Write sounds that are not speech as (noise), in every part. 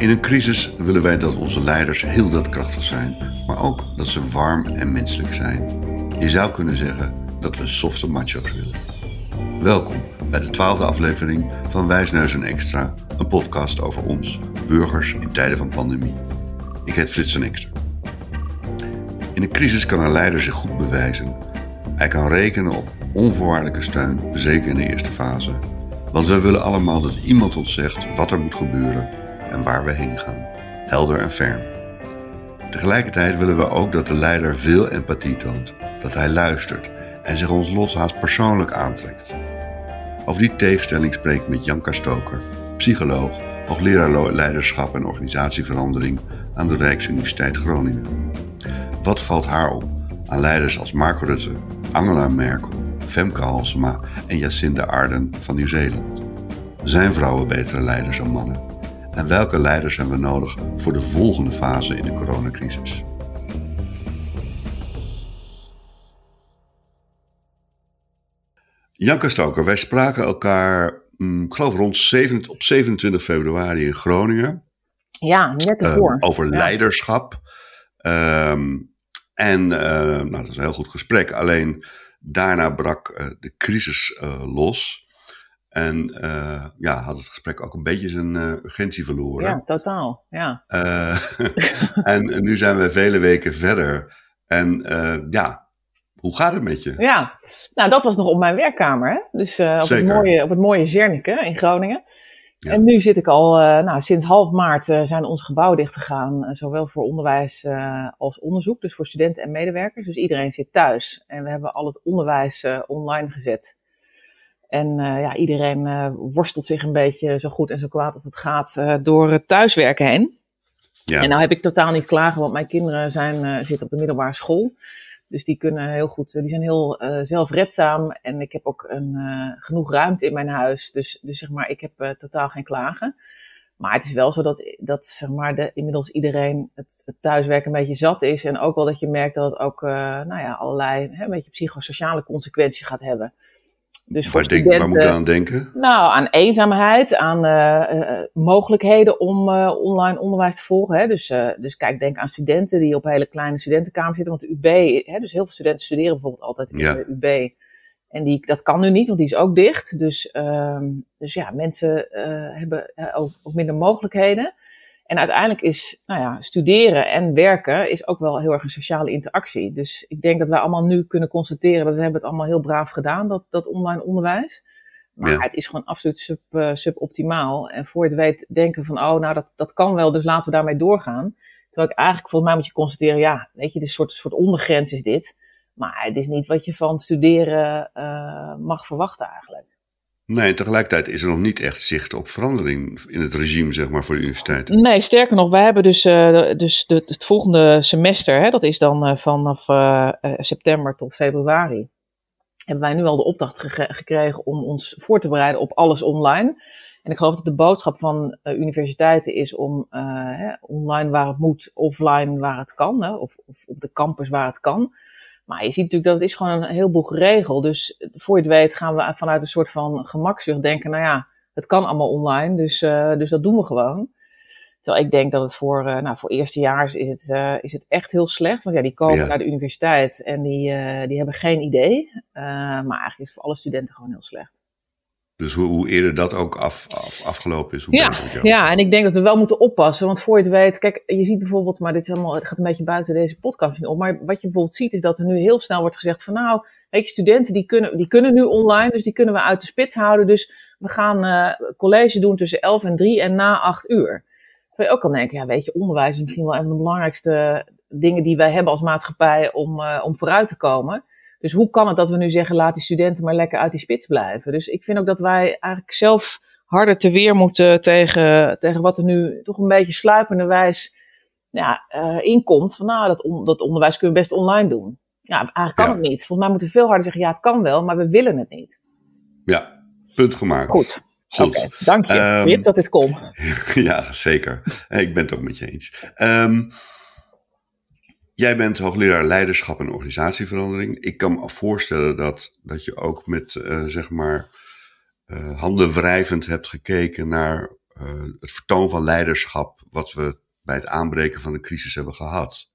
In een crisis willen wij dat onze leiders heel daadkrachtig zijn, maar ook dat ze warm en menselijk zijn. Je zou kunnen zeggen dat we softe macho's willen. Welkom bij de twaalfde aflevering van Wijsneus en Extra, een podcast over ons, burgers in tijden van pandemie. Ik heet Frits en Extra. In een crisis kan een leider zich goed bewijzen. Hij kan rekenen op onvoorwaardelijke steun, zeker in de eerste fase. Want we willen allemaal dat iemand ons zegt wat er moet gebeuren en waar we heen gaan. Helder en ferm. Tegelijkertijd willen we ook dat de leider veel empathie toont, dat hij luistert en zich ons lot haast persoonlijk aantrekt. Over die tegenstelling spreek ik met Janka Stoker, psycholoog, hoogleraar leiderschap en organisatieverandering aan de Rijksuniversiteit Groningen. Wat valt haar op aan leiders als Mark Rutte, Angela Merkel, Femke Halsema en Jacinda Ardern van Nieuw-Zeeland? Zijn vrouwen betere leiders dan mannen? En welke leiders hebben we nodig voor de volgende fase in de coronacrisis? Janke Stoker, wij spraken elkaar, mm, ik geloof rond 7, op 27 februari in Groningen. Ja, net ervoor. Uh, over leiderschap. Um, en uh, nou, dat was een heel goed gesprek. Alleen daarna brak uh, de crisis los. En uh, ja, had het gesprek ook een beetje zijn uh, urgentie verloren. Ja, totaal. Ja. (laughs) (laughs) Uh, en nu zijn we vele weken verder. En ja, hoe gaat het met je? Ja, nou dat was nog op mijn werkkamer. Hè? Dus op, het mooie, op het mooie Zernike in Groningen. Ja. En nu zit ik al, nou sinds half maart zijn ons gebouwen dicht gegaan. zowel voor onderwijs als onderzoek. Dus voor studenten en medewerkers. Dus iedereen zit thuis. En we hebben al het onderwijs online gezet. En uh, ja, iedereen uh, worstelt zich een beetje zo goed en zo kwaad als het gaat uh, door het thuiswerken heen. Ja. En nou heb ik totaal niet klagen, want mijn kinderen zijn, zitten op de middelbare school. Dus die kunnen heel goed, die zijn heel zelfredzaam. En ik heb ook een, genoeg ruimte in mijn huis. Dus, dus zeg maar, ik heb totaal geen klagen. Maar het is wel zo dat, dat zeg maar, de, inmiddels iedereen het, het thuiswerken een beetje zat is. En ook wel dat je merkt dat het ook nou ja, allerlei hè, een beetje psychosociale consequenties gaat hebben. Dus waar, denk, waar moet je aan denken? Nou, aan eenzaamheid, aan uh, uh, mogelijkheden om uh, online onderwijs te volgen. Hè. Dus, dus kijk, denk aan studenten die op hele kleine studentenkamers zitten. Want de UB, hè, dus heel veel studenten studeren bijvoorbeeld altijd in ja. de UB. En die, dat kan nu niet, want die is ook dicht. Dus, um, dus ja, mensen hebben ook, ook minder mogelijkheden. En uiteindelijk is nou ja, studeren en werken is ook wel heel erg een sociale interactie. Dus ik denk dat wij allemaal nu kunnen constateren dat we hebben het allemaal heel braaf gedaan, dat, dat online onderwijs. Maar ja. het is gewoon absoluut sub, uh, suboptimaal. En voor je het weet denken van, oh nou dat, dat kan wel, dus laten we daarmee doorgaan. Terwijl ik eigenlijk, volgens mij moet je constateren, ja, weet je, dit is een soort, soort ondergrens is dit. Maar het is niet wat je van studeren uh, mag verwachten eigenlijk. Nee, tegelijkertijd is er nog niet echt zicht op verandering in het regime, zeg maar, voor de universiteiten. Nee, sterker nog, wij hebben dus, uh, dus het volgende semester, hè, dat is dan uh, vanaf uh, september tot februari, hebben wij nu al de opdracht ge gekregen om ons voor te bereiden op alles online. En ik geloof dat de boodschap van universiteiten is om hè, online waar het moet, offline waar het kan, hè, of, of op de campus waar het kan. Maar je ziet natuurlijk dat het is gewoon een heleboel geregeld. Dus voor je het weet gaan we vanuit een soort van gemakzucht denken, nou ja, het kan allemaal online, dus, uh, dus dat doen we gewoon. Terwijl ik denk dat het voor, uh, nou, voor eerstejaars is het, uh, is het echt heel slecht. Want ja, die komen ja. naar de universiteit en die, die hebben geen idee. maar eigenlijk is het voor alle studenten gewoon heel slecht. Dus hoe, hoe, eerder dat ook af, af, afgelopen is, hoe ja, beter Ja, en ik denk dat we wel moeten oppassen. Want voor je het weet, kijk, je ziet bijvoorbeeld, maar dit is allemaal, het gaat een beetje buiten deze podcast op. Maar wat je bijvoorbeeld ziet, is dat er nu heel snel wordt gezegd van nou, weet je, studenten die kunnen, die kunnen nu online, dus die kunnen we uit de spits houden. Dus we gaan uh, college doen tussen 11 en 3 en na 8 uur. Dan je ook al denken, ja, weet je, onderwijs is misschien wel een van de belangrijkste dingen die wij hebben als maatschappij om, uh, om vooruit te komen. Dus hoe kan het dat we nu zeggen, laat die studenten maar lekker uit die spits blijven? Dus ik vind ook dat wij eigenlijk zelf harder te weer moeten tegen, tegen wat er nu toch een beetje sluipenderwijs ja, uh, inkomt. Van nou, dat, on, dat onderwijs kunnen we best online doen. Ja, eigenlijk kan ja. het niet. Volgens mij moeten we veel harder zeggen, ja, het kan wel, maar we willen het niet. Ja, punt gemaakt. Goed. Okay, dank je. Um, Weet dat dit komt. (laughs) ja, zeker. Ik ben het ook met je eens. Um, Jij bent hoogleraar leiderschap en organisatieverandering. Ik kan me voorstellen dat, dat je ook met, uh, zeg maar, uh, handen wrijvend hebt gekeken naar het vertoon van leiderschap wat we bij het aanbreken van de crisis hebben gehad.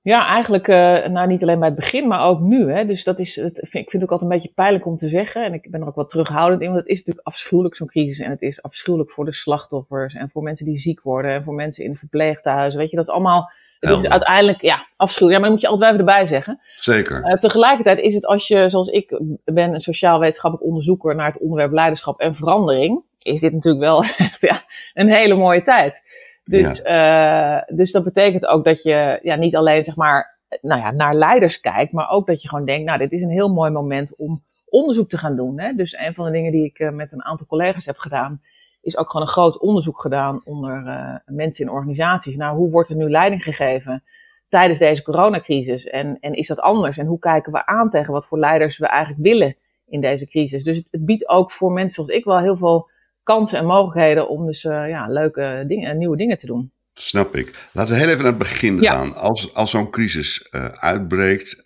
Ja, eigenlijk nou, niet alleen bij het begin, maar ook nu. Hè. Dus dat is, ik vind het ook altijd een beetje pijnlijk om te zeggen. En ik ben er ook wat terughoudend in, want het is natuurlijk afschuwelijk zo'n crisis. En het is afschuwelijk voor de slachtoffers en voor mensen die ziek worden en voor mensen in de verpleeghuizen. Weet je, dat is allemaal het is uiteindelijk, ja, afschuwelijk. Ja, maar dan moet je altijd even erbij zeggen. Zeker. Uh, tegelijkertijd is het als je, zoals ik ben, een sociaal-wetenschappelijk onderzoeker naar het onderwerp leiderschap en verandering, is dit natuurlijk wel (laughs) echt ja, een hele mooie tijd. Dus, uh, dus dat betekent ook dat je ja, niet alleen zeg maar, nou ja, naar leiders kijkt, maar ook dat je gewoon denkt, nou, dit is een heel mooi moment om onderzoek te gaan doen. Hè? Dus een van de dingen die ik uh, met een aantal collega's heb gedaan, is ook gewoon een groot onderzoek gedaan onder uh, mensen in organisaties. Nou, hoe wordt er nu leiding gegeven tijdens deze coronacrisis? En, en is dat anders? En hoe kijken we aan tegen wat voor leiders we eigenlijk willen in deze crisis? Dus het, het biedt ook voor mensen zoals ik wel heel veel kansen en mogelijkheden om dus uh, ja, leuke dingen, nieuwe dingen te doen. Snap ik. Laten we heel even naar het begin gaan. Als, als zo'n crisis uh, uitbreekt,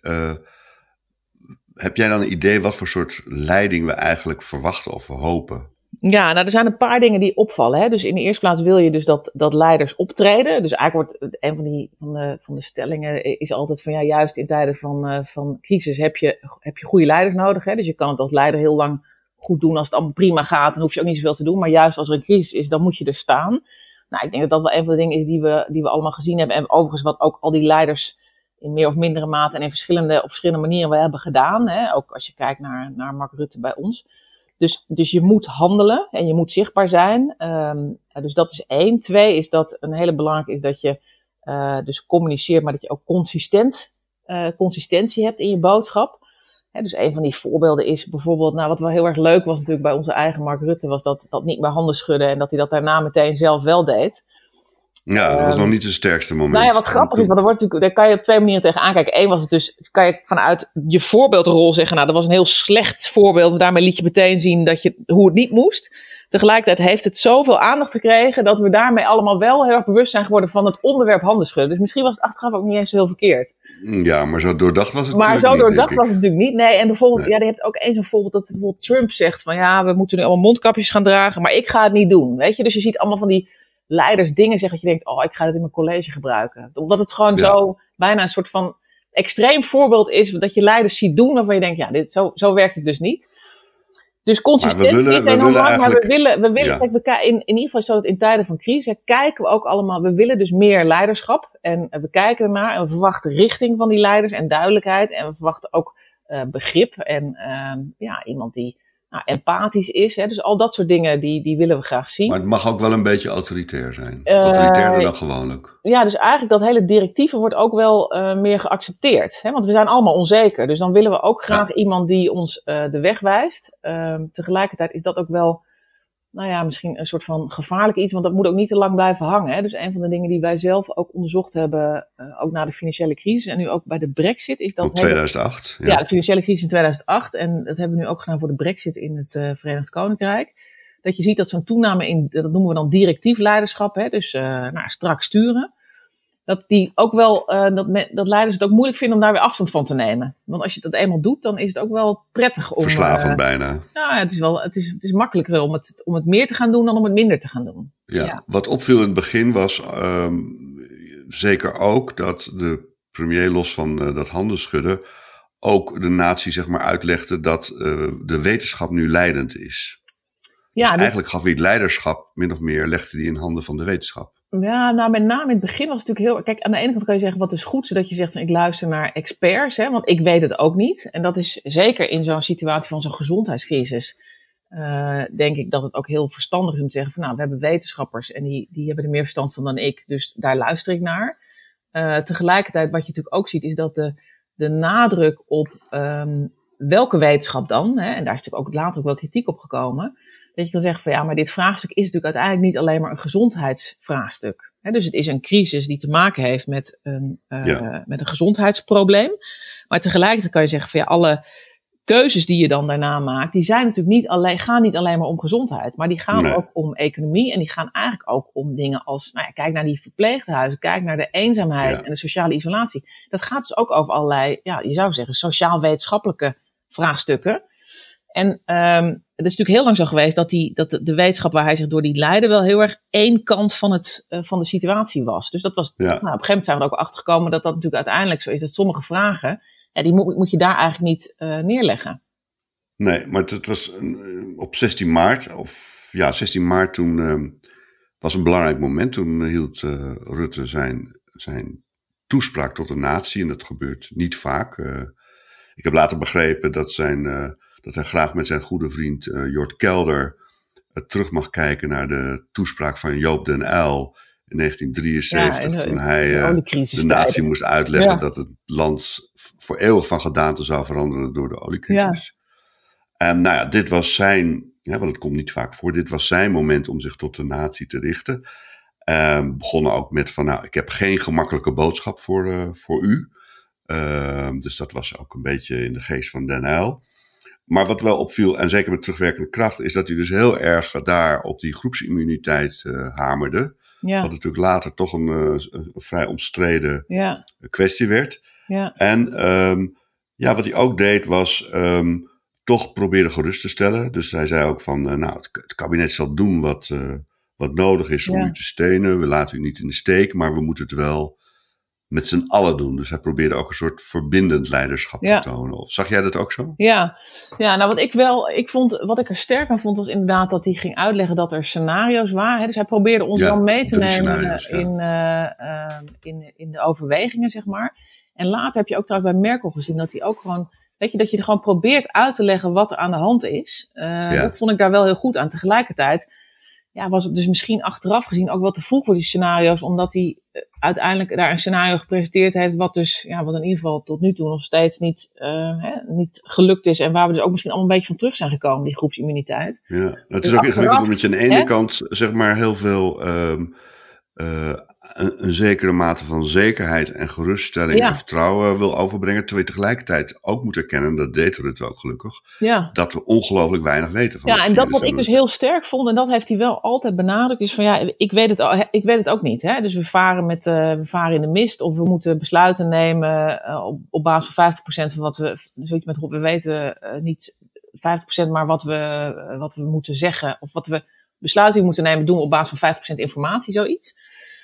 heb jij dan een idee wat voor soort leiding we eigenlijk verwachten of hopen? Ja, nou er zijn een paar dingen die opvallen. Hè. Dus in de eerste plaats wil je dus dat, dat leiders optreden. Dus eigenlijk wordt een van, die, van, de, van de stellingen is altijd van ja, juist in tijden van, van crisis heb je, heb je goede leiders nodig. Hè. Dus je kan het als leider heel lang goed doen als het allemaal prima gaat. Dan hoef je ook niet zoveel te doen. Maar juist als er een crisis is, dan moet je er staan. Nou, ik denk dat dat wel een van de dingen is die we, die we allemaal gezien hebben. En overigens wat ook al die leiders in meer of mindere mate en in verschillende, op verschillende manieren we hebben gedaan. Hè? Ook als je kijkt naar, naar Mark Rutte bij ons. Dus, dus je moet handelen en je moet zichtbaar zijn. Um, dus dat is één. Twee is dat een hele belangrijke is dat je uh, dus communiceert, maar dat je ook consistent, uh, consistentie hebt in je boodschap dus een van die voorbeelden is bijvoorbeeld, nou wat wel heel erg leuk was natuurlijk bij onze eigen Mark Rutte, was dat, dat niet meer handen schudden en dat hij dat daarna meteen zelf wel deed. Ja, dat was nog ehm, niet het sterkste moment. Nou ja, wat grappig is, want er wordt natuurlijk, daar kan je op twee manieren tegen aankijken. Eén was het dus, kan je vanuit je voorbeeldrol zeggen, nou dat was een heel slecht voorbeeld, daarmee liet je meteen zien dat je, hoe het niet moest. Tegelijkertijd heeft het zoveel aandacht gekregen dat we daarmee allemaal wel heel erg bewust zijn geworden van het onderwerp handen schudden. Dus misschien was het achteraf ook niet eens zo heel verkeerd. Ja, maar zo doordacht was het Maar zo doordacht was het natuurlijk niet. Nee, en bijvoorbeeld, ja, je hebt ook eens een voorbeeld dat bijvoorbeeld Trump zegt van ja, we moeten nu allemaal mondkapjes gaan dragen, maar ik ga het niet doen. Weet je, dus je ziet allemaal van die leiders dingen zeggen dat je denkt, oh, ik ga het in mijn college gebruiken. Omdat het gewoon zo bijna een soort van extreem voorbeeld is dat je leiders ziet doen waarvan je denkt, ja, dit, zo, zo werkt het dus niet. Dus consistent willen, is enorm belangrijk, maar we willen, we willen kijk, we, in, in ieder geval zo dat in tijden van crisis kijken we ook allemaal, we willen dus meer leiderschap en we kijken ernaar en we verwachten richting van die leiders en duidelijkheid en we verwachten ook uh, begrip en uh, ja, iemand die nou, empathisch is. Hè? Dus al dat soort dingen, die, die willen we graag zien. Maar het mag ook wel een beetje autoritair zijn. Uh, Autoritairder dan gewoonlijk. Ja, dus eigenlijk dat hele directieve wordt ook wel uh, meer geaccepteerd. Hè? Want we zijn allemaal onzeker. Dus dan willen we ook graag iemand die ons uh, de weg wijst. Ehm, tegelijkertijd is dat ook wel nou ja, misschien een soort van gevaarlijk iets, want dat moet ook niet te lang blijven hangen. Hè. Dus een van de dingen die wij zelf ook onderzocht hebben, uh, ook na de financiële crisis en nu ook bij de brexit, is dat... Op 2008. ja. ja. de financiële crisis in 2008 en dat hebben we nu ook gedaan voor de brexit in het uh, Verenigd Koninkrijk. Dat je ziet dat zo'n toename in, dat noemen we dan directief leiderschap, hè, dus uh, nou, strak sturen dat die ook wel, uh, dat, me, dat leiders het ook moeilijk vinden om daar weer afstand van te nemen. Want als je dat eenmaal doet, dan is het ook wel prettig om. Verslavend uh, bijna. Nou, ja, het is wel, het is, het is makkelijker om het, om het meer te gaan doen dan om het minder te gaan doen. Ja, ja. wat opviel in het begin was um, zeker ook dat de premier los van uh, dat handenschudden ook de natie zeg maar uitlegde dat de wetenschap nu leidend is. Ja, dus eigenlijk gaf hij het leiderschap min of meer, legde hij in handen van de wetenschap. Ja, nou met name in het begin was het natuurlijk heel... Kijk, aan de ene kant kan je zeggen wat is goed, zodat je zegt ik luister naar experts, hè, want ik weet het ook niet. En dat is zeker in zo'n situatie van zo'n gezondheidscrisis, uh, denk ik dat het ook heel verstandig is om te zeggen van nou, we hebben wetenschappers en die, die hebben er meer verstand van dan ik, dus daar luister ik naar. Uh, tegelijkertijd, wat je natuurlijk ook ziet, is dat de, de nadruk op um, welke wetenschap dan, hè, en daar is natuurlijk ook later ook wel kritiek op gekomen, dat je kan zeggen van ja, maar dit vraagstuk is natuurlijk uiteindelijk niet alleen maar een gezondheidsvraagstuk. dus het is een crisis die te maken heeft met een, uh, met een gezondheidsprobleem. Maar tegelijkertijd kan je zeggen van ja, alle keuzes die je dan daarna maakt, die zijn natuurlijk niet alleen, gaan niet alleen maar om gezondheid, maar die gaan ook om economie en die gaan eigenlijk ook om dingen als, nou ja, kijk naar die verpleeghuizen, kijk naar de eenzaamheid ja. en de sociale isolatie. Dat gaat dus ook over allerlei, ja, je zou zeggen, sociaal-wetenschappelijke vraagstukken. En um, het is natuurlijk heel lang zo geweest dat, die, dat de, wetenschap waar hij zich door die leidde wel heel erg één kant van, het, van de situatie was. Dus dat was, nou, op een gegeven moment zijn we er ook achter gekomen dat dat natuurlijk uiteindelijk zo is. Dat sommige vragen, ja, die moet, moet je daar eigenlijk niet neerleggen. Nee, maar het, was op 16 maart, of ja, 16 maart toen ehm, was een belangrijk moment. Toen hield Rutte zijn, zijn toespraak tot de natie en dat gebeurt niet vaak. ik heb later begrepen dat zijn dat hij graag met zijn goede vriend uh, Jort Kelder uh, terug mag kijken naar de toespraak van Joop den Uyl in 1973, toen hij de natie moest uitleggen dat het land voor eeuwig van gedaante zou veranderen door de oliecrisis. En nou ja, dit was zijn, ja, want het komt niet vaak voor, dit was zijn moment om zich tot de natie te richten. Uh, begonnen ook met van, nou, ik heb geen gemakkelijke boodschap voor, voor u. Ehm, dus dat was ook een beetje in de geest van Den Uyl. Maar wat wel opviel, en zeker met terugwerkende kracht, is dat hij dus heel erg daar op die groepsimmuniteit uh, hamerde. Ja. Wat natuurlijk later toch een, uh, een vrij omstreden ja. kwestie werd. Ja. En um, ja, wat hij ook deed was um, toch proberen gerust te stellen. Dus hij zei ook van, uh, nou, het, het, kabinet zal doen wat, wat nodig is om u te steunen. We laten u niet in de steek, maar we moeten het wel met z'n allen doen. Dus hij probeerde ook een soort verbindend leiderschap te tonen. Of zag jij dat ook zo? Ja, ja nou wat ik wel, ik vond, wat ik er sterk aan vond, was inderdaad dat hij ging uitleggen dat er scenario's waren. Dus hij probeerde ons dan mee te nemen in, uh, in, in de overwegingen, zeg maar. En later heb je ook trouwens bij Merkel gezien dat hij ook gewoon, weet je, dat je er gewoon probeert uit te leggen wat er aan de hand is. Uh, dat vond ik daar wel heel goed aan. Tegelijkertijd ja, was het dus misschien achteraf gezien ook wel te vroeg voor die scenario's, omdat hij eh, uiteindelijk daar een scenario gepresenteerd heeft, wat dus, ja, wat in ieder geval tot nu toe nog steeds niet, uh, hè, niet gelukt is en waar we dus ook misschien allemaal een beetje van terug zijn gekomen, die groepsimmuniteit. Ja, het is dus ook ingewikkeld omdat je aan de ene kant, zeg maar, heel veel um, uh, een, een, zekere mate van zekerheid en geruststelling en vertrouwen wil overbrengen. Terwijl je tegelijkertijd ook moet erkennen, dat deed het ook gelukkig, ja. dat we ongelooflijk weinig weten van Ja, en dat wat ik dus heel sterk vond, en dat heeft hij wel altijd benadrukt, is van ja, ik weet het, ik weet het ook niet. Hè? Dus we varen, met, uh, we varen in de mist of we moeten besluiten nemen uh, op, op basis van 50% van wat we, zoiets met we weten niet 50% maar wat we, wat we moeten zeggen of wat we besluiten moeten nemen doen op basis van 50% informatie, zoiets.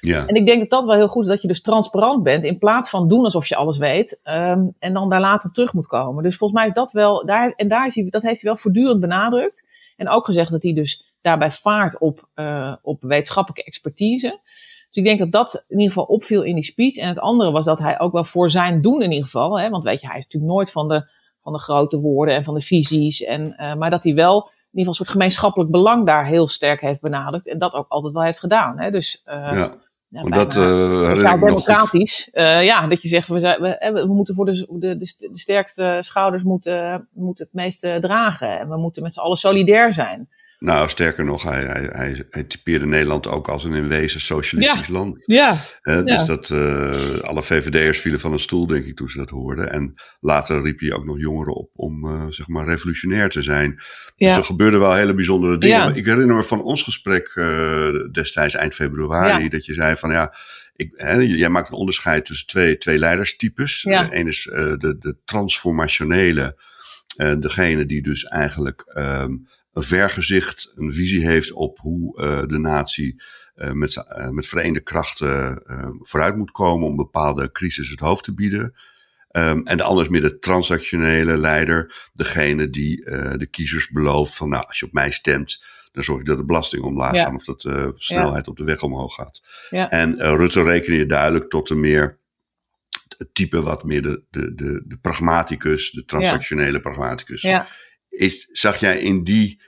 Ja. En ik denk dat dat wel heel goed is, dat je dus transparant bent in plaats van doen alsof je alles weet um, en dan daar later terug moet komen. Dus volgens mij is dat wel, daar, en daar is hij, dat heeft hij wel voortdurend benadrukt. En ook gezegd dat hij dus daarbij vaart op, uh, op wetenschappelijke expertise. Dus ik denk dat dat in ieder geval opviel in die speech. En het andere was dat hij ook wel voor zijn doen in ieder geval, hè, want weet je, hij is natuurlijk nooit van de, van de grote woorden en van de visies. En, uh, maar dat hij wel in ieder geval een soort gemeenschappelijk belang daar heel sterk heeft benadrukt. En dat ook altijd wel heeft gedaan. Hè? Dus uh, ja. Ja, dat uh, democratisch. Uh, ja, dat je zegt, we, zijn, we, we moeten voor de, de, de, sterkste schouders moeten, moeten het meeste dragen. En we moeten met z'n allen solidair zijn. Nou, sterker nog, hij, hij, hij, hij typeerde Nederland ook als een in wezen socialistisch land. Ja. Dus dat uh, alle VVD'ers vielen van een stoel, denk ik, toen ze dat hoorden. En later riep hij ook nog jongeren op om, uh, zeg maar, revolutionair te zijn. Dus er gebeurden wel hele bijzondere dingen. Ik herinner me van ons gesprek destijds, eind februari, dat je zei van ja. Ik, hè, jij maakt een onderscheid tussen twee, twee leiderstypes. De een is de, de transformationele, degene die dus eigenlijk. Um, een vergezicht, een visie heeft op hoe uh, de natie uh, met, uh, met verenigde krachten vooruit moet komen om bepaalde crisis het hoofd te bieden. Um, en de ander is meer de transactionele leider, degene die de kiezers belooft van nou, als je op mij stemt, dan zorg ik dat de belasting omlaag ja. gaan of dat de snelheid ja. op de weg omhoog gaat. Ja. En Rutte rekenen je duidelijk tot de meer het type wat meer de, de, de, de pragmaticus, de transactionele pragmaticus. Is, zag jij in die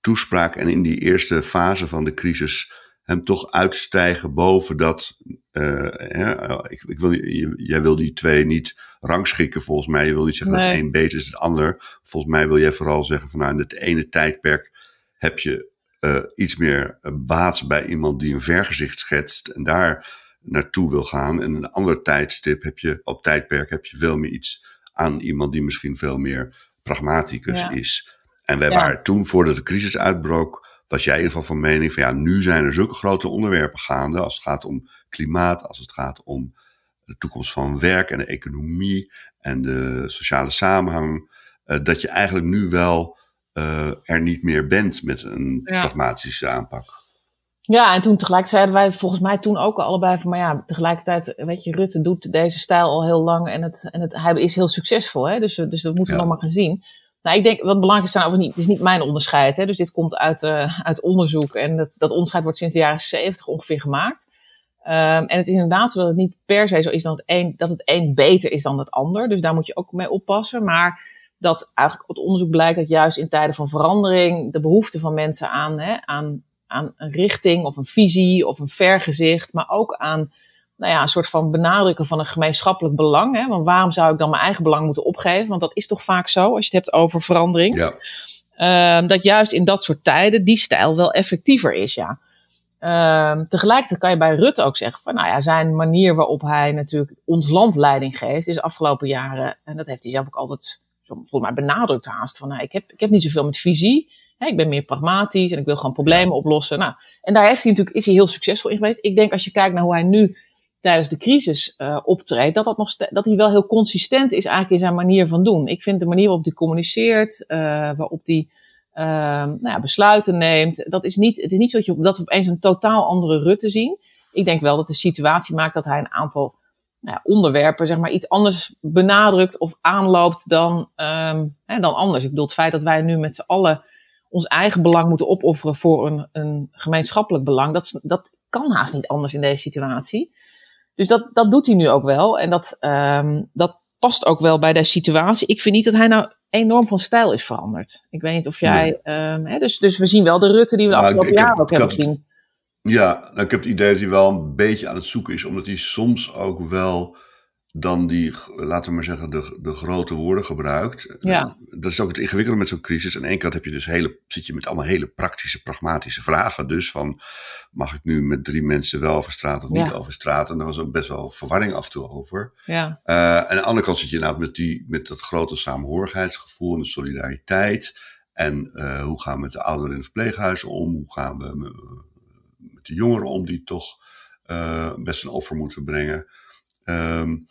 toespraak en in die eerste fase van de crisis hem toch uitstijgen boven dat. Uh, ik, ik wil, jij wil die twee niet rangschikken volgens mij. Je wil niet zeggen dat één beter is dan het ander. Volgens mij wil jij vooral zeggen van nou in het ene tijdperk heb je uh, iets meer baat bij iemand die een vergezicht schetst en daar naartoe wil gaan. En een ander tijdstip heb je, op tijdperk heb je veel meer iets aan iemand die misschien veel meer pragmaticus is. En wij waren toen, voordat de crisis uitbrook, was jij in ieder geval van mening van ja, nu zijn er zulke grote onderwerpen gaande als het gaat om klimaat, als het gaat om de toekomst van werk en de economie en de sociale samenhang, uh, dat je eigenlijk nu wel er niet meer bent met een pragmatische aanpak. Ja, en toen tegelijk zeiden wij volgens mij toen ook allebei van, maar ja, tegelijkertijd, weet je, Rutte doet deze stijl al heel lang en, het, en het, hij is heel succesvol, hè? Dus, dus dat moeten we nog maar gaan zien. Nou, ik denk, wat belangrijk is over niet, het is niet mijn onderscheid, hè? Dus dit komt uit, uh, uit onderzoek en dat, dat onderscheid wordt sinds de jaren 70 ongeveer gemaakt. Um, en het is inderdaad zo dat het niet per se zo is dat het, een, dat het een beter is dan het ander. Dus daar moet je ook mee oppassen. Maar dat eigenlijk het onderzoek blijkt dat juist in tijden van verandering de behoefte van mensen aan, hè, aan aan een richting of een visie of een vergezicht, maar ook aan nou ja, een soort van benadrukken van een gemeenschappelijk belang. Hè? Want waarom zou ik dan mijn eigen belang moeten opgeven? Want dat is toch vaak zo als je het hebt over verandering. Ja. Ehm, dat juist in dat soort tijden die stijl wel effectiever is, ja. Uh, tegelijkertijd kan je bij Rutte ook zeggen van, nou ja, zijn manier waarop hij natuurlijk ons land leiding geeft, is afgelopen jaren, en dat heeft hij zelf ook altijd volgens mij benadrukt haast, van nou, ik, heb, ik heb niet zoveel met visie, ik ben meer pragmatisch en ik wil gewoon problemen oplossen. Nou, en daar heeft hij natuurlijk, is hij heel succesvol in geweest. Ik denk als je kijkt naar hoe hij nu tijdens de crisis uh, optreedt, dat, dat, nog dat hij wel heel consistent is eigenlijk in zijn manier van doen. Ik vind de manier waarop hij communiceert, uh, waarop hij uh, nou ja, besluiten neemt, dat is niet, het is niet zo dat, je, dat we opeens een totaal andere Rutte zien. Ik denk wel dat de situatie maakt dat hij een aantal nou ja, onderwerpen zeg maar, iets anders benadrukt of aanloopt dan, um, hè, dan anders. Ik bedoel, het feit dat wij nu met z'n allen ons eigen belang moeten opofferen voor een, een gemeenschappelijk belang. Dat, dat kan haast niet anders in deze situatie. Dus dat, dat doet hij nu ook wel. En dat, um, dat past ook wel bij deze situatie. Ik vind niet dat hij nou enorm van stijl is veranderd. Ik weet niet of jij. Nee. Um, hè, dus, dus we zien wel de Rutte die we de nou, afgelopen jaren ook hebben gezien. Ja, nou, ik heb het idee dat hij wel een beetje aan het zoeken is, omdat hij soms ook wel dan die, laten we maar zeggen, de, de grote woorden gebruikt. Ja. Dat is ook het ingewikkelde met zo'n crisis. Aan de ene kant heb je dus hele, zit je met allemaal hele praktische, pragmatische vragen. Dus van, mag ik nu met drie mensen wel over straat of niet over straat? En daar was ook best wel verwarring af en toe over. Ja. Uh, en aan de andere kant zit je inderdaad met, die, met dat grote samenhorigheidsgevoel en de solidariteit. En uh, hoe gaan we met de ouderen in het verpleeghuis om? Hoe gaan we met, met de jongeren om die toch uh, best een offer moeten brengen? Um,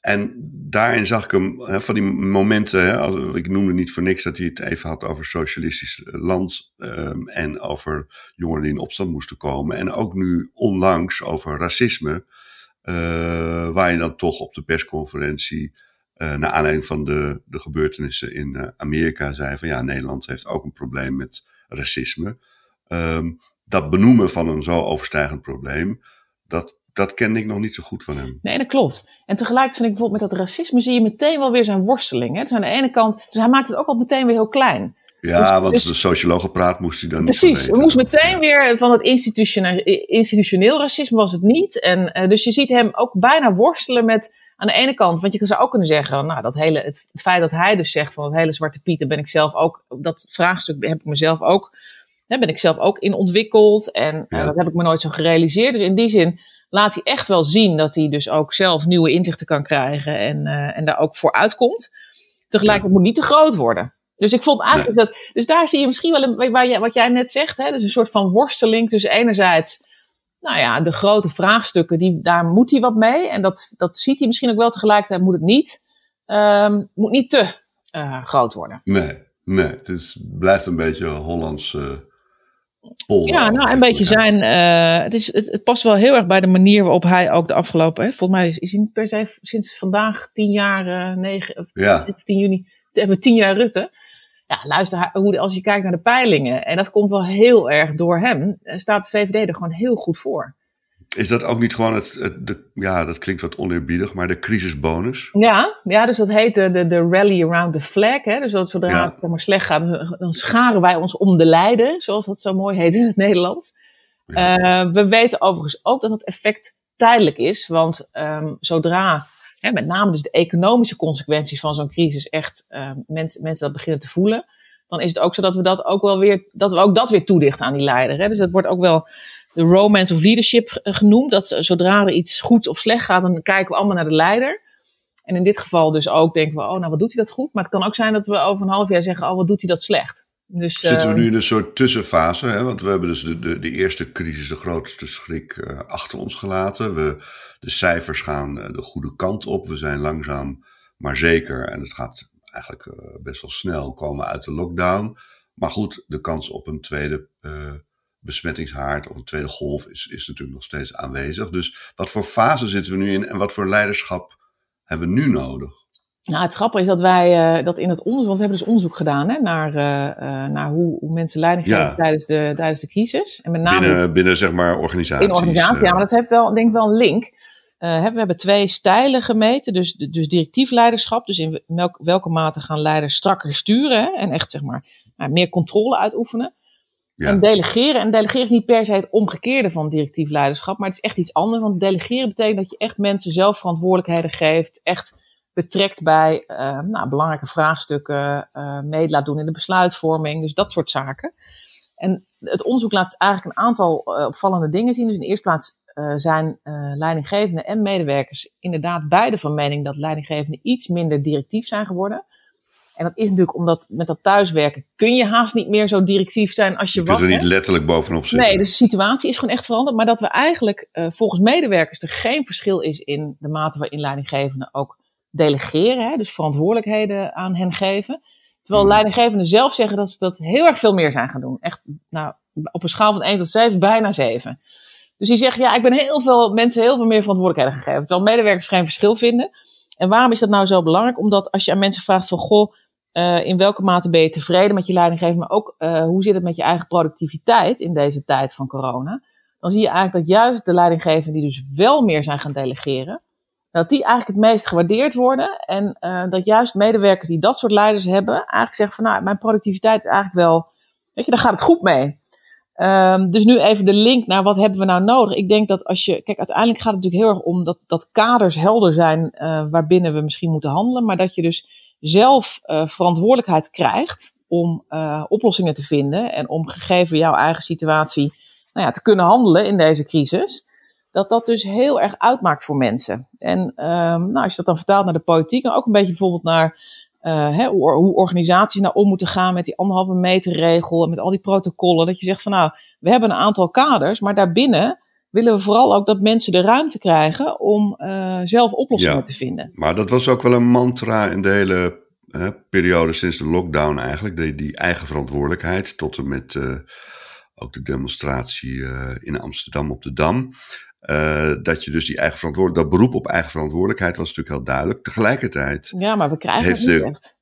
en daarin zag ik hem, hè, van die momenten, hè, ik noemde niet voor niks dat hij het even had over socialistisch land um, en over jongeren die in opstand moesten komen. En ook nu onlangs over racisme, uh, waar je dan toch op de persconferentie, uh, naar aanleiding van de, de gebeurtenissen in uh, Amerika, zei van ja, Nederland heeft ook een probleem met racisme. Um, dat benoemen van een zo overstijgend probleem, dat, dat kende ik nog niet zo goed van hem. Nee, dat klopt. En tegelijkertijd vind ik bijvoorbeeld met dat racisme zie je meteen wel weer zijn worsteling. Hè? Dus aan de ene kant, dus hij maakt het ook al meteen weer heel klein. Ja, dus, want dus, de sociologen praat moest hij dan Precies, we moest meteen weer van het institutioneel, institutioneel racisme was het niet. En uh, dus je ziet hem ook bijna worstelen met aan de ene kant, want je zou ook kunnen zeggen, nou, dat hele, het feit dat hij dus zegt van het hele Zwarte Piet, daar ben ik zelf ook, dat vraagstuk heb ik mezelf ook, daar ben ik zelf ook in ontwikkeld en ja. uh, dat heb ik me nooit zo gerealiseerd. Dus in die zin laat hij echt wel zien dat hij dus ook zelf nieuwe inzichten kan krijgen en, uh, en daar ook voor uitkomt. Tegelijkertijd moet niet te groot worden. Dus ik vond eigenlijk dat. Dus daar zie je misschien wel een, waar je, wat jij net zegt. Hè, dus een soort van worsteling tussen enerzijds. Nou ja, de grote vraagstukken, die, daar moet hij wat mee. En dat, dat ziet hij misschien ook wel. Tegelijkertijd moet het niet, um, moet niet te uh, groot worden. Nee, nee. Het is, blijft een beetje Hollands. Uh ja, nou, een beetje zijn. Uh, het, is, het, het, past wel heel erg bij de manier waarop hij ook de afgelopen. Hè, volgens mij is, is hij per se sinds vandaag tien jaar, uh, negen, ja. 10 juni, hebben we tien jaar Rutte. Ja, luister, hoe, als je kijkt naar de peilingen, en dat komt wel heel erg door hem, eh, staat de VVD er gewoon heel goed voor. Is dat ook niet gewoon het, het de, ja, dat klinkt wat oneerbiedig, maar de crisisbonus? Ja, ja dus dat heet de, de, de rally around the flag. Hè? Dus dat zodra ja. het maar slecht gaat, dan scharen wij ons om de lijden, zoals dat zo mooi heet in het Nederlands. Ja. Uh, we weten overigens ook dat het effect tijdelijk is, want um, zodra, hè, met name dus de economische consequenties van zo'n crisis echt uh, mensen, mensen dat beginnen te voelen, dan is het ook zo dat we dat ook wel weer, dat we ook dat weer toedichten aan die leider. Hè? Dus dat wordt ook wel de romance of leadership eh, genoemd. Dat zodra er iets goed of slecht gaat, dan kijken we allemaal naar de leider. En in dit geval dus ook denken we, oh, nou wat doet hij dat goed? Maar het kan ook zijn dat we over een half jaar zeggen, oh, wat doet hij dat slecht? Dus, Zitten we eh, nu in een soort tussenfase? Hè? Want we hebben dus de, de, de eerste crisis, de grootste schrik, uh, achter ons gelaten. We, de cijfers gaan de goede kant op. We zijn langzaam, maar zeker, en het gaat eigenlijk best wel snel komen uit de lockdown. Maar goed, de kans op een tweede besmettingshaard of een tweede golf is, is natuurlijk nog steeds aanwezig. Dus wat voor fase zitten we nu in en wat voor leiderschap hebben we nu nodig? Nou, het grappige is dat wij uh, dat in het onderzoek, want we hebben dus onderzoek gedaan hè, naar, uh, uh, naar hoe, hoe, mensen leiding geven ja. tijdens, de, tijdens de crisis. En met name binnen, binnen zeg maar organisaties. In organisaties, ja, maar dat heeft wel, denk ik wel een link. we hebben twee stijlen gemeten, dus, dus directief leiderschap, dus in welke, welke mate gaan leiders strakker sturen hè, en echt zeg maar meer controle uitoefenen. En delegeren. En delegeren is niet per se het omgekeerde van directief leiderschap, maar het is echt iets anders. Want delegeren betekent dat je echt mensen zelf verantwoordelijkheden geeft, echt betrekt bij uh, nou, belangrijke vraagstukken, uh, mee laat doen in de besluitvorming, dus dat soort zaken. En het onderzoek laat eigenlijk een aantal uh, opvallende dingen zien. Dus in de eerste plaats zijn leidinggevenden en medewerkers inderdaad beide van mening dat leidinggevenden iets minder directief zijn geworden. En dat is natuurlijk omdat met dat thuiswerken kun je haast niet meer zo directief zijn als je, je was. Je kunt er niet letterlijk bovenop zitten. Nee, dus de situatie is gewoon echt veranderd. Maar dat we eigenlijk uh, volgens medewerkers er geen verschil is in de mate waarin leidinggevenden ook delegeren. Hè, dus verantwoordelijkheden aan hen geven. Terwijl hmm. leidinggevenden zelf zeggen dat ze dat heel erg veel meer zijn gaan doen. Echt nou, op een schaal van 1 tot 7, bijna 7. Dus die zeggen, ja, ik ben heel veel mensen heel veel meer verantwoordelijkheden gegeven. Terwijl medewerkers geen verschil vinden. En waarom is dat nou zo belangrijk? Omdat als je aan mensen vraagt van, goh, uh, in welke mate ben je tevreden met je leidinggever, maar ook uh, hoe zit het met je eigen productiviteit in deze tijd van corona? Dan zie je eigenlijk dat juist de leidinggevenden die dus wel meer zijn gaan delegeren, dat die eigenlijk het meest gewaardeerd worden. En uh, dat juist medewerkers die dat soort leiders hebben, eigenlijk zeggen van nou, mijn productiviteit is eigenlijk wel, weet je, daar gaat het goed mee. Um, dus nu even de link naar wat hebben we nou nodig. Ik denk dat als je, kijk, uiteindelijk gaat het natuurlijk heel erg om dat, dat kaders helder zijn waarbinnen we misschien moeten handelen, maar dat je dus zelf uh, verantwoordelijkheid krijgt om uh, oplossingen te vinden en om gegeven jouw eigen situatie nou ja, te kunnen handelen in deze crisis, dat dat dus heel erg uitmaakt voor mensen. En um, nou, als je dat dan vertaalt naar de politiek en ook een beetje bijvoorbeeld naar uh, hè, hoe, hoe, organisaties nou om moeten gaan met die anderhalve meter regel en met al die protocollen, dat je zegt van nou, we hebben een aantal kaders, maar daarbinnen willen we vooral ook dat mensen de ruimte krijgen om uh, zelf oplossingen te vinden. Maar dat was ook wel een mantra in de hele hè, periode sinds de lockdown eigenlijk. Die, die eigen verantwoordelijkheid tot en met uh, ook de demonstratie uh, in Amsterdam op de Dam. dat je dus die eigen verantwoordelijkheid, dat beroep op eigen verantwoordelijkheid was natuurlijk heel duidelijk. Tegelijkertijd. Ja, maar we krijgen het niet de, echt.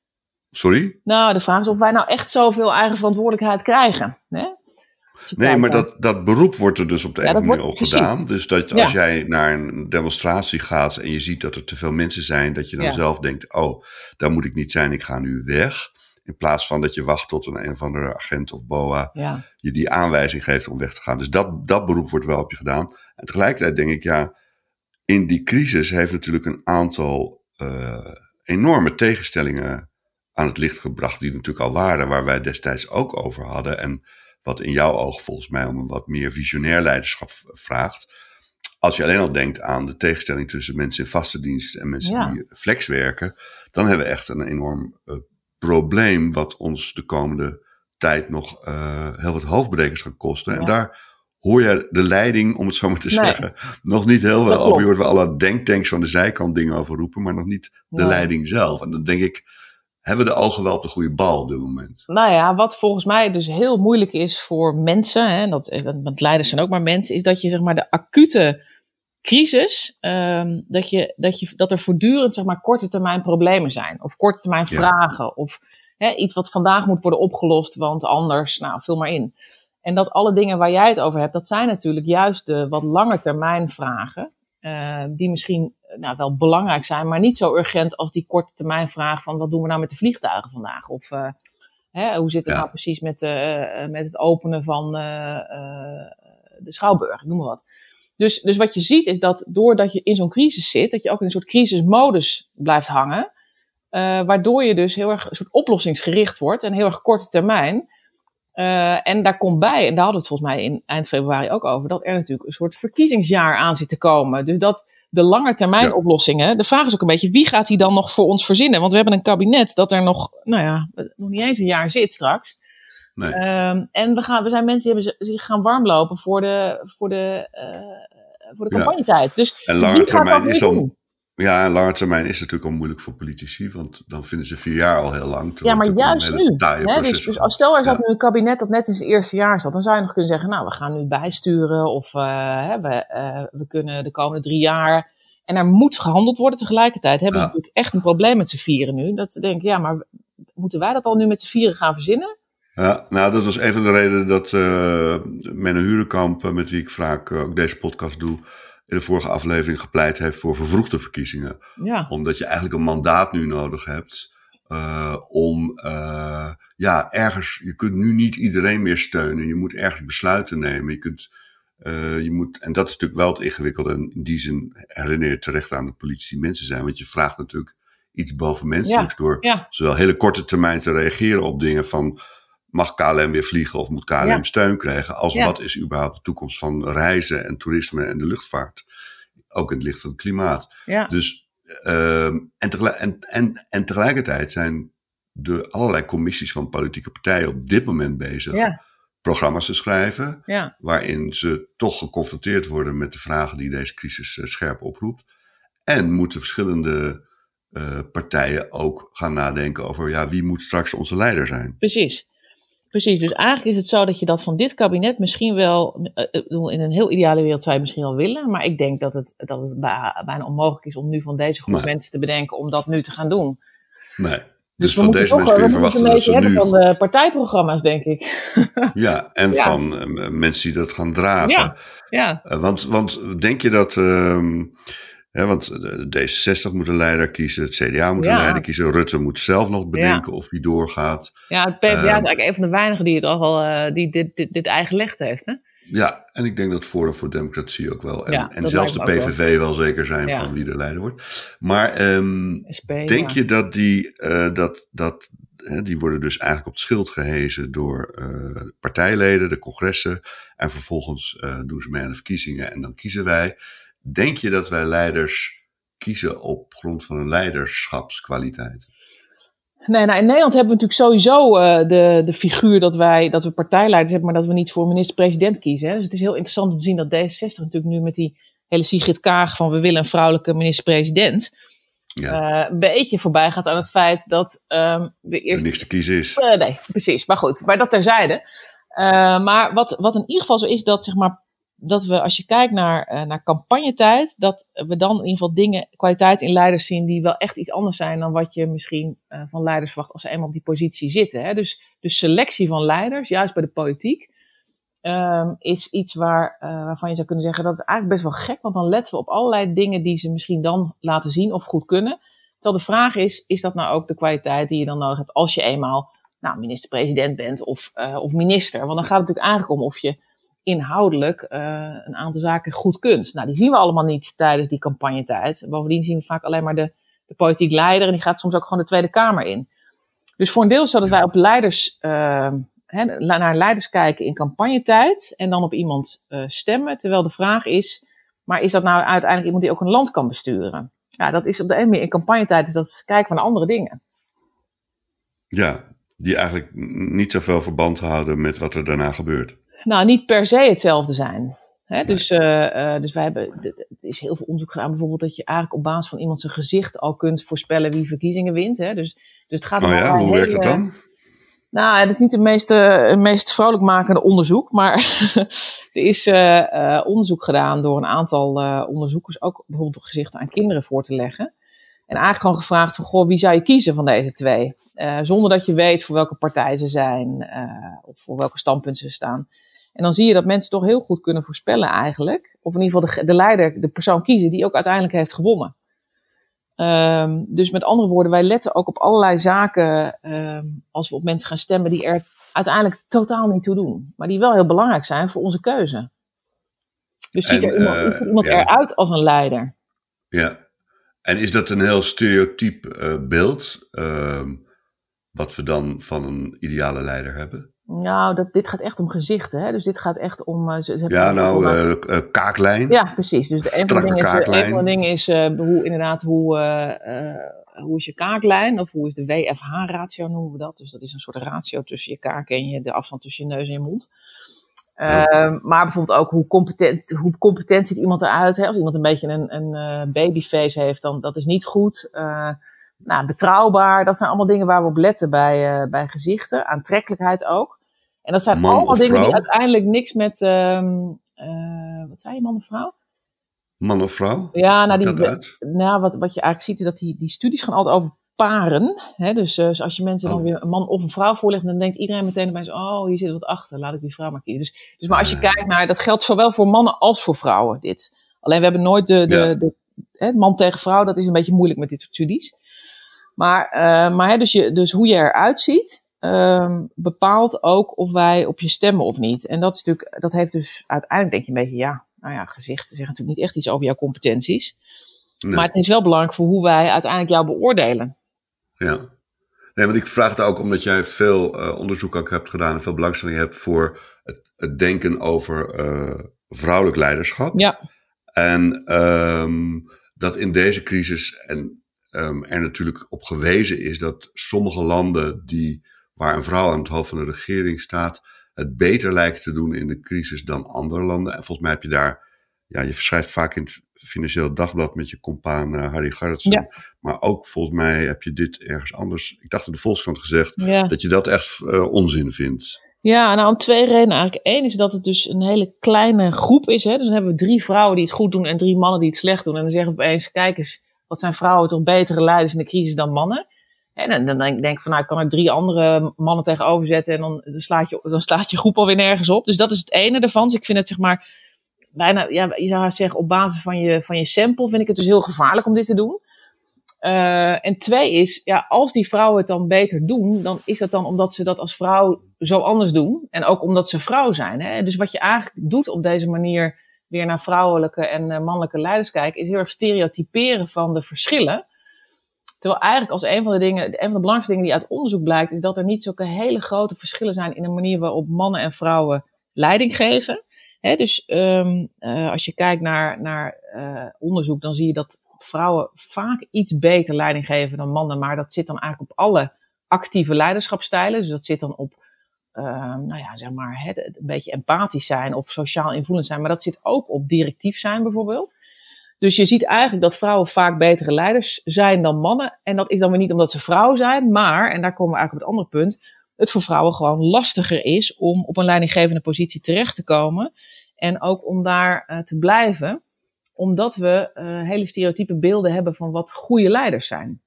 Sorry? Nou, de vraag is of wij nou echt zoveel eigen verantwoordelijkheid krijgen. Hè? Nee, maar dat, dat beroep wordt er dus op de ja, een manier al gedaan. Dus dat als jij naar een demonstratie gaat en je ziet dat er te veel mensen zijn, dat je dan zelf denkt: oh, daar moet ik niet zijn, ik ga nu weg. In plaats van dat je wacht tot een een of andere agent of BOA je die aanwijzing geeft om weg te gaan. Dus dat, dat beroep wordt wel op je gedaan. En tegelijkertijd denk ik, ja, in die crisis heeft natuurlijk een aantal uh, enorme tegenstellingen aan het licht gebracht, die natuurlijk al waren, waar wij destijds ook over hadden. En wat in jouw oog volgens mij om een wat meer visionair leiderschap vraagt. Als je alleen al denkt aan de tegenstelling tussen mensen in vaste dienst en mensen die flex werken, dan hebben we echt een enorm uh, probleem wat ons de komende tijd nog uh, heel wat hoofdbrekers gaat kosten. En daar hoor je de leiding, om het zo maar te zeggen, nog niet heel veel over. Je hoort wel alle denktanks van de zijkant dingen over roepen, maar nog niet de leiding zelf. En dan denk ik, hebben we de ogen wel op de goede bal op dit moment? Nou ja, wat volgens mij dus heel moeilijk is voor mensen, hè, dat, eh, want leiders zijn ook maar mensen, is dat je zeg maar de acute crisis, um, dat, je, dat, je, dat er voortdurend zeg maar, korte termijn problemen zijn. Of korte termijn vragen. Of hè, iets wat vandaag moet worden opgelost, want anders, nou, vul maar in. En dat alle dingen waar jij het over hebt, dat zijn natuurlijk juist de wat lange termijn vragen. Uh, die misschien nou, wel belangrijk zijn, maar niet zo urgent als die korte termijn vraag van wat doen we nou met de vliegtuigen vandaag? Of uh, hè, hoe zit het nou precies met, uh, met het openen van de Schouwburg, noem maar wat. Dus, dus wat je ziet is dat doordat je in zo'n crisis zit, dat je ook in een soort crisismodus blijft hangen. waardoor je dus heel erg een soort oplossingsgericht wordt en heel erg korte termijn. Uh, en daar komt bij, en daar hadden we het volgens mij in eind februari ook over, dat er natuurlijk een soort verkiezingsjaar aan zit te komen. Dus dat de langetermijn oplossingen, de vraag is ook een beetje, wie gaat die dan nog voor ons verzinnen? Want we hebben een kabinet dat er nog, nou ja, nog niet eens een jaar zit straks. Nee. Um, en we, gaan, we zijn mensen die hebben zich gaan warmlopen voor de, voor de, uh, voor de campagnetijd. Dus en lange termijn is dan, Ja, en lange termijn is het natuurlijk al moeilijk voor politici, want dan vinden ze vier jaar al heel lang. Ja, maar juist nu. Hè, dus, dus als stel er zat nu een kabinet dat net in zijn eerste jaar zat, dan zou je nog kunnen zeggen, nou, we gaan nu bijsturen of uh, we, uh, we kunnen de komende drie jaar. En er moet gehandeld worden tegelijkertijd. Hebben we natuurlijk echt een probleem met z'n vieren nu. Dat ze denken, ja, maar moeten wij dat al nu met z'n vieren gaan verzinnen? Ja, nou, dat was een van de redenen dat uh, Menno Hurenkamp, met wie ik vaak ook deze podcast doe, in de vorige aflevering gepleit heeft voor vervroegde verkiezingen. Ja. Omdat je eigenlijk een mandaat nu nodig hebt uh, om, uh, ja, ergens, je kunt nu niet iedereen meer steunen. Je moet ergens besluiten nemen. Je kunt, uh, je moet, en dat is natuurlijk wel het ingewikkelde. En in die zin herinner je terecht aan dat politici mensen zijn. Want je vraagt natuurlijk iets bovenmenselijks ja. door ja. zowel hele korte termijn te reageren op dingen van mag KLM weer vliegen of moet KLM steun krijgen? Als wat is überhaupt de toekomst van reizen en toerisme en de luchtvaart? Ook in het licht van het klimaat. Dus, uh, en, tegelijk, en, en, en tegelijkertijd zijn de allerlei commissies van politieke partijen op dit moment bezig programma's te schrijven. Waarin ze toch geconfronteerd worden met de vragen die deze crisis uh, scherp oproept. En moeten verschillende uh, partijen ook gaan nadenken over ja, wie moet straks onze leider zijn. Precies. Precies, dus eigenlijk is het zo dat je dat van dit kabinet misschien wel, eh, eh, in een heel ideale wereld zou je misschien wel willen, maar ik denk dat het, dat het bijna onmogelijk is om nu van deze groep mensen te bedenken om dat nu te gaan doen. Nee. Dus, dus van deze mensen kun je verwachten dat ze nu... van de partijprogramma's, denk ik. (laughs) Ja, en van uh, mensen die dat gaan dragen. Ja, ja. Uh, want, want denk je dat... Uh, want D66 moet een leider kiezen, het CDA moet een leider kiezen, Rutte moet zelf nog bedenken of hij doorgaat. Ja, het PvdA is ehm, eigenlijk een van de weinigen die het al uh, die dit, dit, dit eigen gelegd heeft. Hè? Ja, en ik denk dat Forum voor Democratie ook wel. En, en zelfs de PVV wel. zeker zijn van wie de leider wordt. Maar um, denk je dat die, uh, dat, dat, hè, die worden dus eigenlijk op het schild gehezen door uh, partijleden, de congressen. En vervolgens doen ze mee aan de verkiezingen en dan kiezen wij. Denk je dat wij leiders kiezen op grond van een leiderschapskwaliteit? Nee, nou in Nederland hebben we natuurlijk sowieso uh, de, de figuur dat wij dat we partijleiders hebben, maar dat we niet voor minister-president kiezen. Hè. Dus het is heel interessant om te zien dat D66 natuurlijk nu met die hele Sigrid Kaag van we willen een vrouwelijke minister-president. Ja. Uh, een beetje voorbij gaat aan het feit dat um, de eerste. niks te kiezen is. Uh, nee, precies. Maar goed, maar dat terzijde. maar wat, wat in ieder geval zo is, dat zeg maar dat we, als je kijkt naar, uh, naar campagnetijd, dat we dan in ieder geval dingen, kwaliteit in leiders zien die wel echt iets anders zijn dan wat je misschien uh, van leiders verwacht als ze eenmaal op die positie zitten. Hè? Dus, dus selectie van leiders, juist bij de politiek, um, is iets waar, uh, waarvan je zou kunnen zeggen dat is eigenlijk best wel gek, want dan letten we op allerlei dingen die ze misschien dan laten zien of goed kunnen. Terwijl de vraag is, is dat nou ook de kwaliteit die je dan nodig hebt als je eenmaal nou, minister-president bent of, of minister? Want dan gaat het natuurlijk eigenlijk om of je inhoudelijk uh, een aantal zaken goed kunt. Nou, die zien we allemaal niet tijdens die campagnetijd. Bovendien zien we vaak alleen maar de, de politiek leider en die gaat soms ook gewoon de Tweede Kamer in. Dus voor een deel is wij op leiders, uh, naar leiders kijken in campagnetijd en dan op iemand uh, stemmen. Terwijl de vraag is, maar is dat nou uiteindelijk iemand die ook een land kan besturen? Ja, dat is op de ene manier in campagnetijd is dat kijken van andere dingen. Ja, die eigenlijk niet zoveel verband houden met wat er daarna gebeurt nou, niet per se hetzelfde zijn. Hè? Dus, uh, uh, dus wij hebben, er is heel veel onderzoek gedaan, bijvoorbeeld dat je eigenlijk op basis van iemand zijn gezicht al kunt voorspellen wie verkiezingen wint. Hè? Dus, dus het gaat oh ja, hoe werkt dat dan? Nou, het is niet het meest, uh, meest vrolijkmakende onderzoek, maar (laughs) er is uh, onderzoek gedaan door een aantal onderzoekers, ook bijvoorbeeld gezichten aan kinderen voor te leggen. En eigenlijk gewoon gevraagd van, goh, wie zou je kiezen van deze twee? zonder dat je weet voor welke partij ze zijn of voor welke standpunten ze staan. En dan zie je dat mensen toch heel goed kunnen voorspellen eigenlijk. Of in ieder geval de, de leider, de persoon kiezen die ook uiteindelijk heeft gewonnen. Um, dus met andere woorden, wij letten ook op allerlei zaken um, als we op mensen gaan stemmen die er uiteindelijk totaal niet toe doen. Maar die wel heel belangrijk zijn voor onze keuze. Dus ziet er iemand, uh, iemand ja. eruit als een leider? Ja. En is dat een heel stereotyp uh, beeld, uh, wat we dan van een ideale leider hebben? Nou, dat, dit gaat echt om gezichten. Hè? Dus dit gaat echt om. Uh, ze, ja, nou, uh, uh, kaaklijn. Ja, precies. Dus de, een, van de dingen is, een van de dingen is hoe inderdaad, hoe, hoe is je kaaklijn? Of hoe is de WFH-ratio noemen we dat? Dus dat is een soort ratio tussen je kaak en je, de afstand tussen je neus en je mond. Ehm, maar bijvoorbeeld ook hoe competent, hoe competent ziet iemand eruit. Hè? Als iemand een beetje een, een babyface heeft, dan dat is niet goed. Nou, betrouwbaar, dat zijn allemaal dingen waar we op letten bij, uh, bij gezichten. Aantrekkelijkheid ook. En dat zijn allemaal dingen die uiteindelijk niks met, um, wat zei je, man of vrouw? Man of vrouw? Ja, nou, die, nou wat, wat je eigenlijk ziet is dat die, die studies gaan altijd over paren. Hè? Dus, uh, als je mensen dan oh. weer een man of een vrouw voorlegt, dan denkt iedereen meteen bij oh, hier zit wat achter, laat ik die vrouw maar kiezen. Dus, dus maar als je kijkt naar, dat geldt zowel voor mannen als voor vrouwen, dit. Alleen we hebben nooit de, de, de, hè, man tegen vrouw, dat is een beetje moeilijk met dit soort studies. Maar, uh, maar hè, dus, je, dus hoe je eruit ziet, um, bepaalt ook of wij op je stemmen of niet. En dat is natuurlijk, dat heeft dus uiteindelijk denk je een beetje, ja, nou ja, gezicht zegt natuurlijk niet echt iets over jouw competenties. Maar het is wel belangrijk voor hoe wij uiteindelijk jou beoordelen. Ja. Nee, want ik vraag het ook omdat jij veel uh, onderzoek ook hebt gedaan en veel belangstelling hebt voor het, het denken over uh, vrouwelijk leiderschap. Ja. En um, dat in deze crisis en um, er natuurlijk op gewezen is dat sommige landen die, waar een vrouw aan het hoofd van de regering staat, het beter lijkt te doen in de crisis dan andere landen. En volgens mij heb je daar, ja, je verschrijft vaak in het Financieel Dagblad met je compaan uh, Harry. Ja. Maar ook volgens mij heb je dit ergens anders, ik dacht in de Volkskrant gezegd, dat je dat echt uh, onzin vindt. Ja, nou om twee redenen eigenlijk. Eén is dat het dus een hele kleine groep is. Hè? Dus dan hebben we drie vrouwen die het goed doen en drie mannen die het slecht doen. En dan zeggen we opeens, kijk eens, wat zijn vrouwen toch betere leiders in de crisis dan mannen. En dan denk ik van, nou, ik kan er drie andere mannen tegenover zetten en dan, slaat je, dan slaat je groep alweer nergens op. Dus dat is het ene ervan. Dus ik vind het zeg maar, bijna, ja, je zou zeggen, op basis van je, van je sample vind ik het dus heel gevaarlijk om dit te doen. Uh, en twee is, ja, als die vrouwen het dan beter doen, dan is dat dan omdat ze dat als vrouw zo anders doen. En ook omdat ze vrouw zijn. Hè? Dus wat je eigenlijk doet op deze manier weer naar vrouwelijke en uh, mannelijke leiders kijken, is heel erg stereotyperen van de verschillen. Terwijl eigenlijk als een van de dingen, een van de belangrijkste dingen die uit onderzoek blijkt, is dat er niet zulke hele grote verschillen zijn in de manier waarop mannen en vrouwen leiding geven. Dus um, uh, als je kijkt naar, naar uh, onderzoek, dan zie je dat vrouwen vaak iets beter leiding geven dan mannen. Maar dat zit dan eigenlijk op alle actieve leiderschapstijlen. Dus dat zit dan op, uh, nou ja, zeg maar, he, een beetje empathisch zijn of sociaal invoelend zijn. Maar dat zit ook op directief zijn bijvoorbeeld. Dus je ziet eigenlijk dat vrouwen vaak betere leiders zijn dan mannen. En dat is dan weer niet omdat ze vrouw zijn, maar, en daar komen we eigenlijk op het andere punt, het voor vrouwen gewoon lastiger is om op een leidinggevende positie terecht te komen. En ook om daar uh, te blijven, omdat we uh, hele stereotype beelden hebben van wat goede leiders zijn.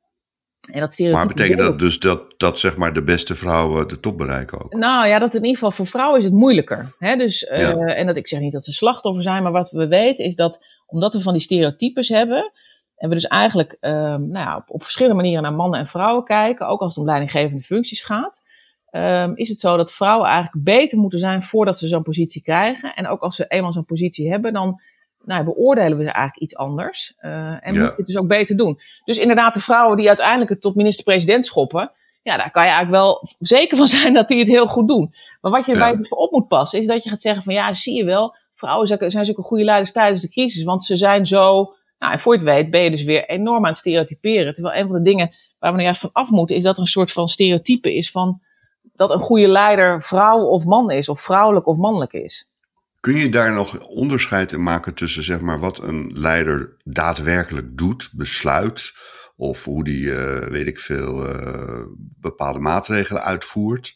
En dat maar betekent dat dus dat, dat zeg maar de beste vrouwen de top bereiken ook? Nou ja, dat in ieder geval voor vrouwen is het moeilijker. Hè? Dus, uh, ja. En dat ik zeg niet dat ze slachtoffer zijn, maar wat we weten is dat omdat we van die stereotypes hebben, en we dus eigenlijk uh, nou ja, op, op, verschillende manieren naar mannen en vrouwen kijken, ook als het om leidinggevende functies gaat, um, is het zo dat vrouwen eigenlijk beter moeten zijn voordat ze zo'n positie krijgen. En ook als ze eenmaal zo'n positie hebben, dan nou, beoordelen we ze eigenlijk iets anders. Uh, en ja. moeten het dus ook beter doen. Dus inderdaad, de vrouwen die uiteindelijk het tot minister-president schoppen, ja, daar kan je eigenlijk wel zeker van (laughs) zijn dat die het heel goed doen. Maar wat je erbij ja. voor op moet passen, is dat je gaat zeggen van ja, zie je wel, vrouwen zijn zulke goede leiders tijdens de crisis, want ze zijn zo. Nou, en voor je het weet ben je dus weer enorm aan het stereotyperen. Terwijl een van de dingen waar we nou juist van af moeten, is dat er een soort van stereotype is van dat een goede leider vrouw of man is, of vrouwelijk of mannelijk is. Kun je daar nog onderscheid in maken tussen zeg maar, wat een leider daadwerkelijk doet, besluit, of hoe die, uh, weet ik veel, uh, bepaalde maatregelen uitvoert,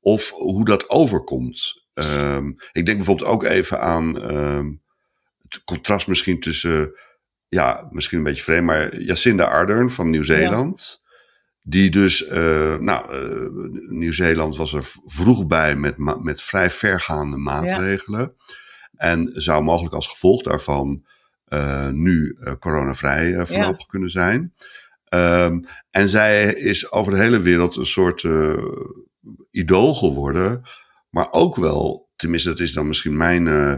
of hoe dat overkomt? Um, ik denk bijvoorbeeld ook even aan um, het contrast misschien tussen, ja, misschien een beetje vreemd, maar Jacinda Ardern van Nieuw-Zeeland. Ja. Die dus, uh, nou, uh, Nieuw-Zeeland was er vroeg bij met, met vrij vergaande maatregelen. Ja. En zou mogelijk als gevolg daarvan uh, nu coronavrij voorlopig ja. kunnen zijn. Um, en zij is over de hele wereld een soort idool geworden maar ook wel, tenminste dat is dan misschien mijn uh,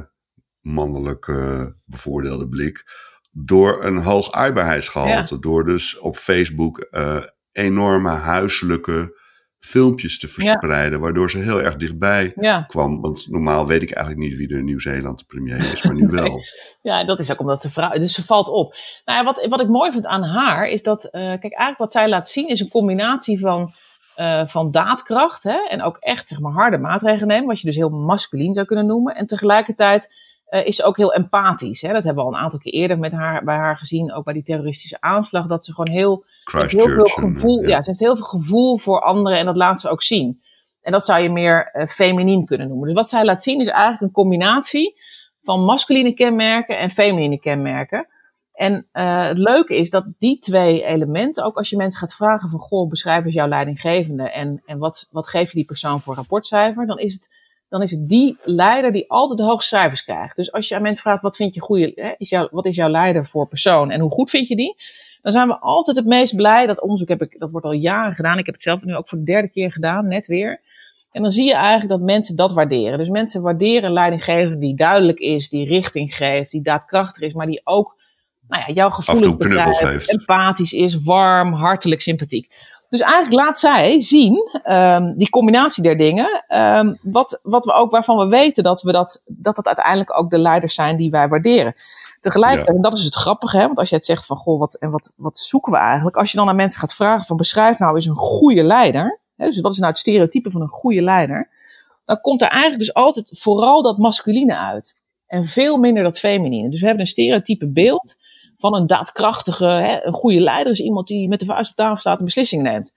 mannelijke bevoordeelde blik, door een hoog aardbaarheidsgehalte. Ja. Door dus op Facebook uh, enorme huiselijke filmpjes te verspreiden, ja. waardoor ze heel erg dichtbij ja. kwam. Want normaal weet ik eigenlijk niet wie de Nieuw-Zeeland premier is, maar nu (laughs) wel. Ja, dat is ook omdat ze vrouw, dus ze valt op. Nou ja, wat, wat ik mooi vind aan haar is dat, kijk, eigenlijk wat zij laat zien is een combinatie van uh, van daadkracht. Hè? En ook echt zeg maar, harde maatregelen nemen, wat je dus heel masculien zou kunnen noemen. En tegelijkertijd uh, is ze ook heel empathisch. Hè? Dat hebben we al een aantal keer eerder met haar, bij haar gezien, ook bij die terroristische aanslag. Dat ze gewoon heel, heel veel gevoel, ja. ze heeft heel veel gevoel voor anderen en dat laat ze ook zien. En dat zou je meer uh, feminien kunnen noemen. Dus wat zij laat zien is eigenlijk een combinatie van masculine kenmerken en feminine kenmerken. En uh, het leuke is dat die twee elementen, ook als je mensen gaat vragen van, goh, beschrijf eens jouw leidinggevende en, en wat, wat geef je die persoon voor rapportcijfer, dan is het, dan is het die leider die altijd de hoogste cijfers krijgt. Dus als je aan mensen vraagt, wat vind je goede, hè, is jou, wat is jouw leider voor persoon en hoe goed vind je die? Dan zijn we altijd het meest blij. Dat onderzoek heb ik, dat wordt al jaren gedaan. Ik heb het zelf nu ook voor de derde keer gedaan, net weer. En dan zie je eigenlijk dat mensen dat waarderen. Dus mensen waarderen leidinggevende die duidelijk is, die richting geeft, die daadkrachtig is, maar die ook nou ja, jouw gevoelens begrijpt, empathisch is, warm, hartelijk, sympathiek. Dus eigenlijk laat zij zien, um, die combinatie der dingen, um, wat, wat we ook, waarvan we weten dat we dat, dat dat uiteindelijk ook de leiders zijn die wij waarderen. Tegelijkertijd, en dat is het grappige, hè, want als je het zegt van, goh, wat, en wat, wat zoeken we eigenlijk? Als je dan aan mensen gaat vragen van, beschrijf nou eens een goede leider. Hè, dus wat is nou het stereotype van een goede leider? Dan komt er eigenlijk dus altijd vooral dat masculine uit. En veel minder dat feminine. Dus we hebben een stereotype beeld van een daadkrachtige, hè, een goede leider is iemand die met de vuist op tafel staat en beslissingen neemt.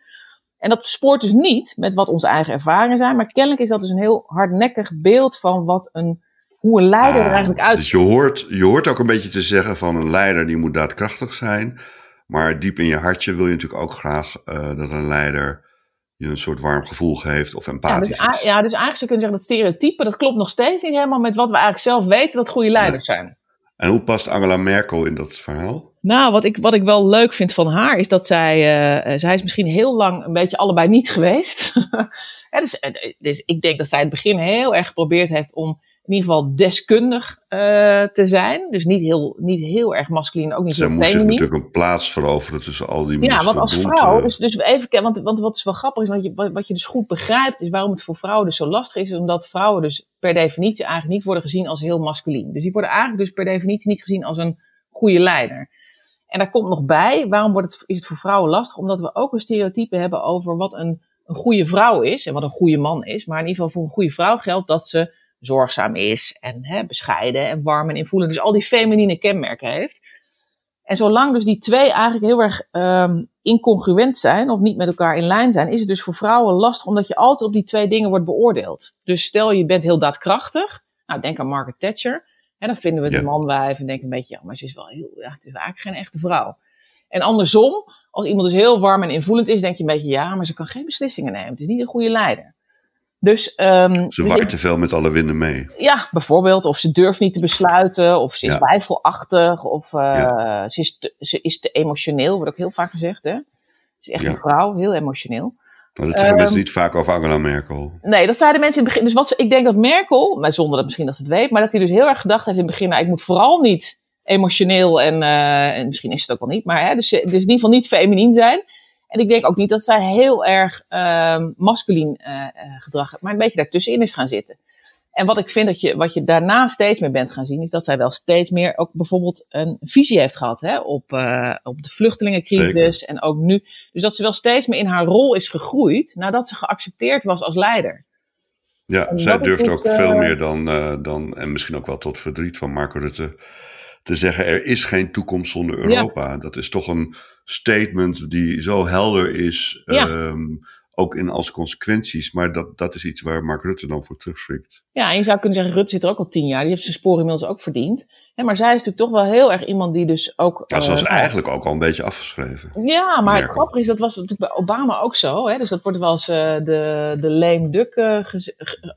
En dat spoort dus niet met wat onze eigen ervaringen zijn, maar kennelijk is dat dus een heel hardnekkig beeld van wat een, hoe een leider er ah, eigenlijk uitziet. Dus je hoort, je hoort ook een beetje te zeggen van een leider die moet daadkrachtig zijn, maar diep in je hartje wil je natuurlijk ook graag uh, dat een leider je een soort warm gevoel geeft of empathisch ja, dus, Ja, dus eigenlijk zou je kunnen zeggen dat stereotype, dat klopt nog steeds niet helemaal met wat we eigenlijk zelf weten dat goede leiders zijn. En hoe past Angela Merkel in dat verhaal? Nou, wat ik, wat ik wel leuk vind van haar is dat zij, uh, zij is misschien heel lang een beetje allebei niet geweest. (laughs) dus, eh, dus ik denk dat zij het begin heel erg geprobeerd heeft om in ieder geval deskundig uh, te zijn. Dus niet heel, niet heel erg masculin, ook niet Zij heel moest zich natuurlijk een plaats veroveren tussen al die Ja, want als vrouw, dus, dus even, want, want wat is wel grappig is, want je, wat, wat je dus goed begrijpt, is waarom het voor vrouwen dus zo lastig is, is omdat vrouwen dus per definitie eigenlijk niet worden gezien als heel masculin. Dus die worden eigenlijk dus per definitie niet gezien als een goede leider. En daar komt nog bij, waarom wordt het, is het voor vrouwen lastig? Omdat we ook een stereotype hebben over wat een, een goede vrouw is en wat een goede man is. Maar in ieder geval voor een goede vrouw geldt dat ze zorgzaam is en hè, bescheiden en warm en invoelend. Dus al die feminine kenmerken heeft. En zolang dus die twee eigenlijk heel erg um, incongruent zijn of niet met elkaar in lijn zijn, is het dus voor vrouwen lastig omdat je altijd op die twee dingen wordt beoordeeld. Dus stel je bent heel daadkrachtig, nou denk aan Margaret Thatcher, en dan vinden we de ja. manwijf en denken een beetje, ja, maar ze is wel heel, ja, het is eigenlijk geen echte vrouw. En andersom, als iemand dus heel warm en invoelend is, denk je een beetje, ja, maar ze kan geen beslissingen nemen. Het is niet een goede leider. Dus, um, ze waait te veel met alle winden mee. Ja, bijvoorbeeld. Of ze durft niet te besluiten. Of ze is ja. twijfelachtig. Of uh, ja. ze, is te, ze is te emotioneel. Wordt ook heel vaak gezegd. Hè? Ze is echt ja. een vrouw. Heel emotioneel. Nou, dat zeggen um, mensen niet vaak over Angela Merkel. Nee, dat zeiden mensen in het begin. Dus wat ze, ik denk dat Merkel, maar zonder dat misschien dat ze het weet, maar dat hij dus heel erg gedacht heeft in het begin, nou, ik moet vooral niet emotioneel en, uh, en misschien is het ook wel niet, maar hè, dus, dus in ieder geval niet feminien zijn. En ik denk ook niet dat zij heel erg uh, masculien uh, gedrag heeft, maar een beetje daartussenin is gaan zitten. En wat ik vind dat je, wat je daarna steeds meer bent gaan zien, is dat zij wel steeds meer ook bijvoorbeeld een visie heeft gehad hè, op, uh, op de vluchtelingencrisis Zeker. en ook nu. Dus dat ze wel steeds meer in haar rol is gegroeid nadat ze geaccepteerd was als leider. Ja, en zij durft ook uh, veel meer dan, uh, dan, en misschien ook wel tot verdriet van Marco Rutte, te zeggen: er is geen toekomst zonder Europa. Ja. Dat is toch een statement die zo helder is, ja. um, ook in als consequenties. Maar dat, dat is iets waar Mark Rutte dan voor terugschrikt. Ja, en je zou kunnen zeggen, Rutte zit er ook al tien jaar. Die heeft zijn sporen inmiddels ook verdiend. Maar zij is natuurlijk toch wel heel erg iemand die dus ook... Ja, ze was uh, eigenlijk ook al een beetje afgeschreven. Ja, maar het grappige is, dat was natuurlijk bij Obama ook zo. Hè? Dus dat wordt wel eens uh, de, de lame duck, uh,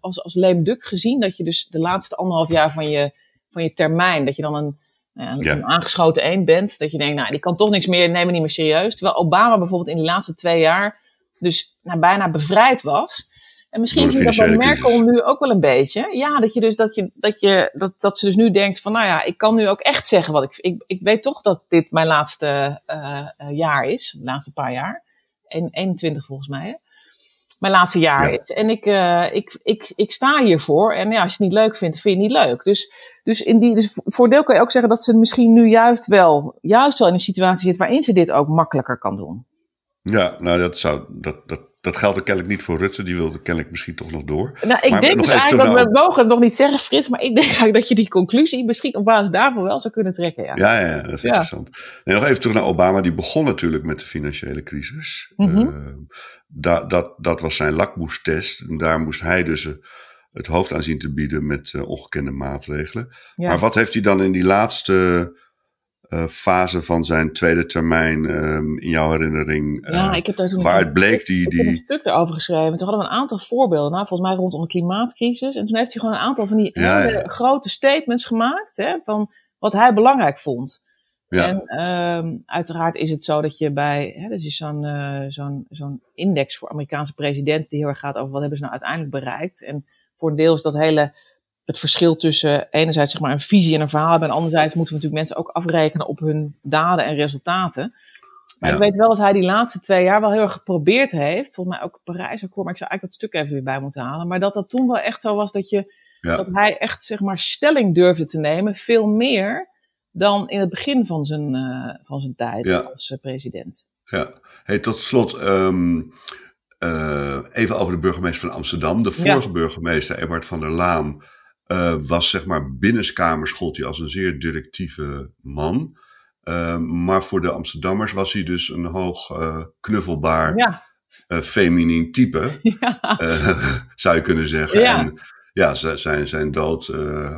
als, als lame duck gezien. Dat je dus de laatste anderhalf jaar van je, van je termijn, dat je dan een een, ja. een aangeschoten één bent, dat je denkt, nou, die kan toch niks meer, neem me niet meer serieus. Terwijl Obama bijvoorbeeld in de laatste twee jaar dus nou, bijna bevrijd was. En misschien zie je dat bij Merkel crisis. nu ook wel een beetje. Ja, dat je dus dat je dat je dat, dat ze dus nu denkt van, nou ja, ik kan nu ook echt zeggen wat ik. Ik, ik weet toch dat dit mijn laatste uh, jaar is, de laatste paar jaar. En 21 volgens mij. Hè? Mijn laatste jaar ja. is. En ik, uh, ik, ik, ik sta hiervoor. En ja, als je het niet leuk vindt, vind je het niet leuk. Dus dus, in die, dus voor deel kan je ook zeggen dat ze misschien nu juist wel, juist wel in een situatie zit waarin ze dit ook makkelijker kan doen. Ja, nou dat zou, dat, dat dat geldt er kennelijk niet voor Rutte. Die wilde kennelijk misschien toch nog door. Nou, ik denk dus eigenlijk, dat we mogen het nog niet zeggen, Frits. Maar ik denk eigenlijk dat je die conclusie misschien op basis daarvan wel zou kunnen trekken. Ja, ja, ja dat is interessant. Nee, nog even terug naar Obama. Die begon natuurlijk met de financiële crisis. Mm dat, dat, dat was zijn lakmoestest. En daar moest hij dus... Uh, het hoofd aan zien te bieden met uh, ongekende maatregelen. Maar wat heeft hij dan in die laatste fase van zijn tweede termijn um, in jouw herinnering? ja, ik heb daar toen waar het bleek die. die... Een stuk erover geschreven. Toen hadden we een aantal voorbeelden. Nou, volgens mij rondom de klimaatcrisis. En toen heeft hij gewoon een aantal van die hele grote statements gemaakt. Hè, van wat hij belangrijk vond. Ja. En um, uiteraard is het zo dat je bij, hè, dus is zo'n uh, zo'n zo'n index voor Amerikaanse presidenten die heel erg gaat over wat hebben ze nou uiteindelijk bereikt. En voor een deel is dat hele, het verschil tussen enerzijds zeg maar een visie en een verhaal hebben en anderzijds moeten we natuurlijk mensen ook afrekenen op hun daden en resultaten. Maar ik weet wel dat hij die laatste twee jaar wel heel erg geprobeerd heeft. Volgens mij ook Parijsakkoord, maar ik zou eigenlijk dat stuk even weer bij moeten halen. Maar dat dat toen wel echt zo was dat, je, dat hij echt zeg maar stelling durfde te nemen. Veel meer dan in het begin van zijn, uh, van zijn tijd als uh, president. Ja, hey, tot slot. Um, uh, even over de burgemeester van Amsterdam. De vorige burgemeester, Ebert van der Laan, uh, was zeg maar binnenkamers gold hij als een zeer directieve man. Uh, maar voor de Amsterdammers was hij dus een hoog knuffelbaar, ja. feminien type, (laughs) ja. zou je kunnen zeggen. Ja. En ja, zijn, zijn dood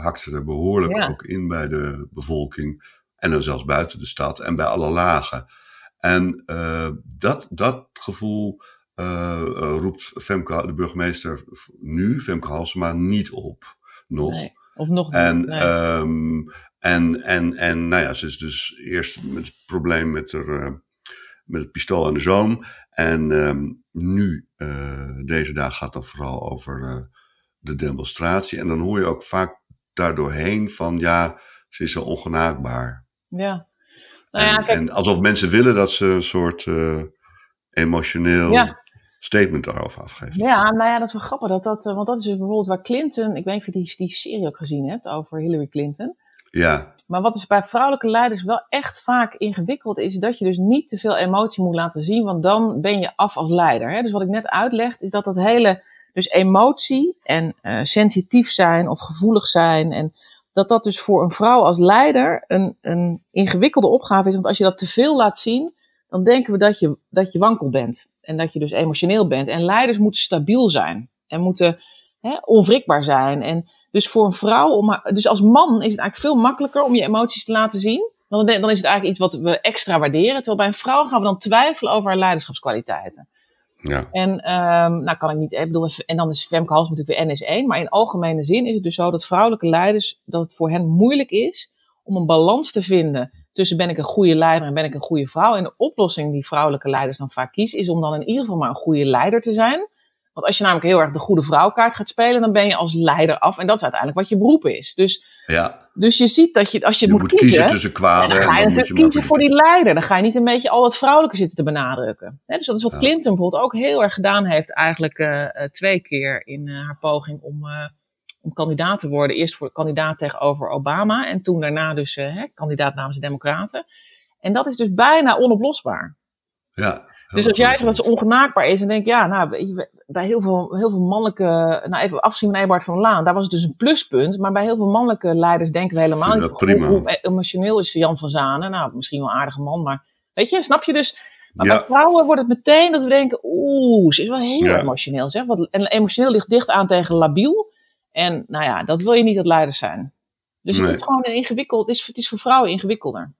hakte er behoorlijk ook in bij de bevolking. En dan zelfs buiten de stad en bij alle lagen. En dat, dat gevoel roept Femke, de burgemeester nu, Femke Halsema, niet op. Nog. Nee, of nog en, niet. Um, en, en, en nou ja, ze is dus eerst met het probleem met, er, uh, met het pistool aan de zoom. En um, nu, uh, deze dag, gaat het vooral over de demonstratie. En dan hoor je ook vaak daardoorheen van ja, ze is zo ongenaakbaar. Ja. Nou ja en, en, alsof mensen willen dat ze een soort emotioneel. Ja statement daarover afgeeft. Ja, nou ja, dat is wel grappig. Dat dat, eh, want dat is dus bijvoorbeeld waar Clinton, ik weet niet of je die, die serie ook gezien hebt over Hillary Clinton. Ja. Maar wat dus bij vrouwelijke leiders wel echt vaak ingewikkeld is, dat je dus niet te veel emotie moet laten zien, want dan ben je af als leider. Hè? Dus wat ik net uitleg, is dat dat hele, dus emotie en uh, sensitief zijn of gevoelig zijn en dat dat dus voor een vrouw als leider een, een ingewikkelde opgave is. Want als je dat te veel laat zien, dan denken we dat je, dat je wankel bent. En dat je dus emotioneel bent. En leiders moeten stabiel zijn. En moeten hè, onwrikbaar zijn. En dus voor een vrouw, om, dus als man is het eigenlijk veel makkelijker om je emoties te laten zien. Dan, dan is het eigenlijk iets wat we extra waarderen. Terwijl bij een vrouw gaan we dan twijfelen over haar leiderschapskwaliteiten. Ja. En um, nou kan ik niet, ik bedoel, en dan is Femke Hals natuurlijk weer NS1. Maar in algemene zin is het dus zo dat vrouwelijke leiders, dat het voor hen moeilijk is om een balans te vinden tussen ben ik een goede leider en ben ik een goede vrouw. En de oplossing die vrouwelijke leiders dan vaak kiezen, is om dan in ieder geval maar een goede leider te zijn. Want als je namelijk heel erg de goede vrouwkaart gaat spelen, dan ben je als leider af. En dat is uiteindelijk wat je beroep is. Dus, ja. dus je ziet dat je, als je, je moet, moet kiezen, kiezen tussen kwaad dan ga je natuurlijk kiezen voor die leider. Dan ga je niet een beetje al het vrouwelijke zitten te benadrukken. dus dat is wat Clinton bijvoorbeeld ook heel erg gedaan heeft, eigenlijk uh, twee keer in uh, haar poging om. Uh, om kandidaat te worden. Eerst voor kandidaat tegenover Obama en toen daarna dus uh, hè, kandidaat namens de Democraten. En dat is dus bijna onoplosbaar. Ja. Dus als jij zegt dat ze ongenaakbaar is, dan denk ik, ja, nou, bij heel veel, heel veel mannelijke, nou even afzien van Ebert van Laan, daar was het dus een pluspunt. Maar bij heel veel mannelijke leiders denken we helemaal niet. Prima. Hoe, emotioneel is Jan van Zanen? Nou, misschien wel een aardige man, maar weet je, snap je dus? Maar bij vrouwen wordt het meteen dat we denken, oeh, ze is wel heel emotioneel. Zeg. En emotioneel ligt dicht aan tegen labiel. En nou ja, dat wil je niet dat leiders zijn. Dus het is gewoon een ingewikkeld, het is, het is voor vrouwen ingewikkelder.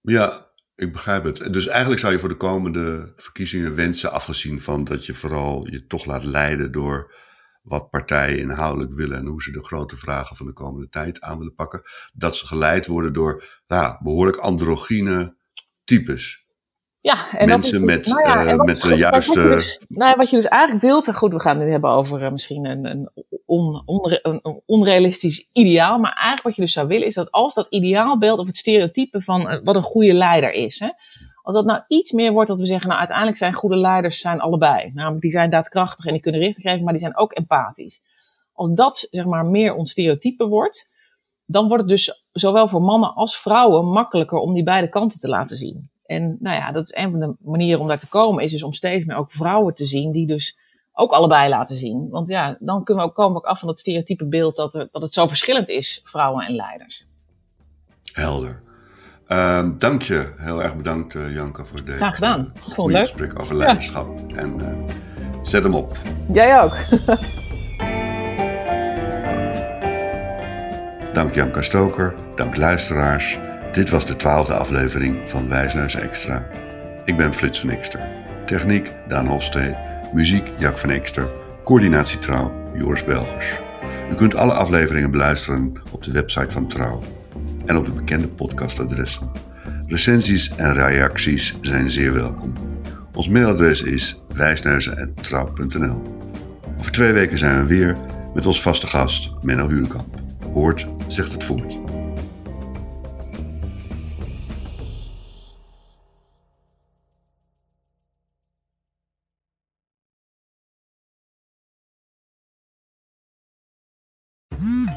Ja, ik begrijp het. Dus eigenlijk zou je voor de komende verkiezingen wensen, afgezien van dat je vooral je toch laat leiden door wat partijen inhoudelijk willen en hoe ze de grote vragen van de komende tijd aan willen pakken, dat ze geleid worden door ja, behoorlijk androgyne types. Ja, en mensen dat is, met, nou ja, uh, met de juiste. Wat je, dus, nou ja, wat je dus eigenlijk wilt, goed, we gaan het nu hebben over uh, misschien een, een, on, onre, een, onrealistisch ideaal. Maar eigenlijk wat je dus zou willen, is dat als dat ideaalbeeld of het stereotype van uh, wat een goede leider is, hè, als dat nou iets meer wordt dat we zeggen, nou uiteindelijk zijn goede leiders zijn allebei. Namelijk, die zijn daadkrachtig en die kunnen richting geven, maar die zijn ook empathisch. Als dat zeg maar meer ons stereotype wordt, dan wordt het dus zowel voor mannen als vrouwen makkelijker om die beide kanten te laten zien. En nou ja, dat is een van de manieren om daar te komen, is dus om steeds meer ook vrouwen te zien die dus ook allebei laten zien. Want ja, dan kunnen we ook, komen ook af van dat stereotype beeld dat, er, dat het zo verschillend is, vrouwen en leiders. Helder. Uh, dank je, heel erg bedankt uh, Janka voor deze Graag gedaan. Uh, goede gesprek over leiderschap. En uh, zet hem op. Jij ook. (laughs) dank Janka Stoker, dank luisteraars. Dit was de twaalfde aflevering van Wijsneus Extra. Ik ben Frits van Ekster. Techniek Daan Hofstee. Muziek Jack van Ekster. Coördinatie Trouw Joris Belgers. U kunt alle afleveringen beluisteren op de website van Trouw en op de bekende podcastadressen. Recensies en reacties zijn zeer welkom. Ons mailadres is wijsneuzen.trouw.nl Over twee weken zijn we weer met ons vaste gast Menno Huurkamp. Hoort zegt het voort.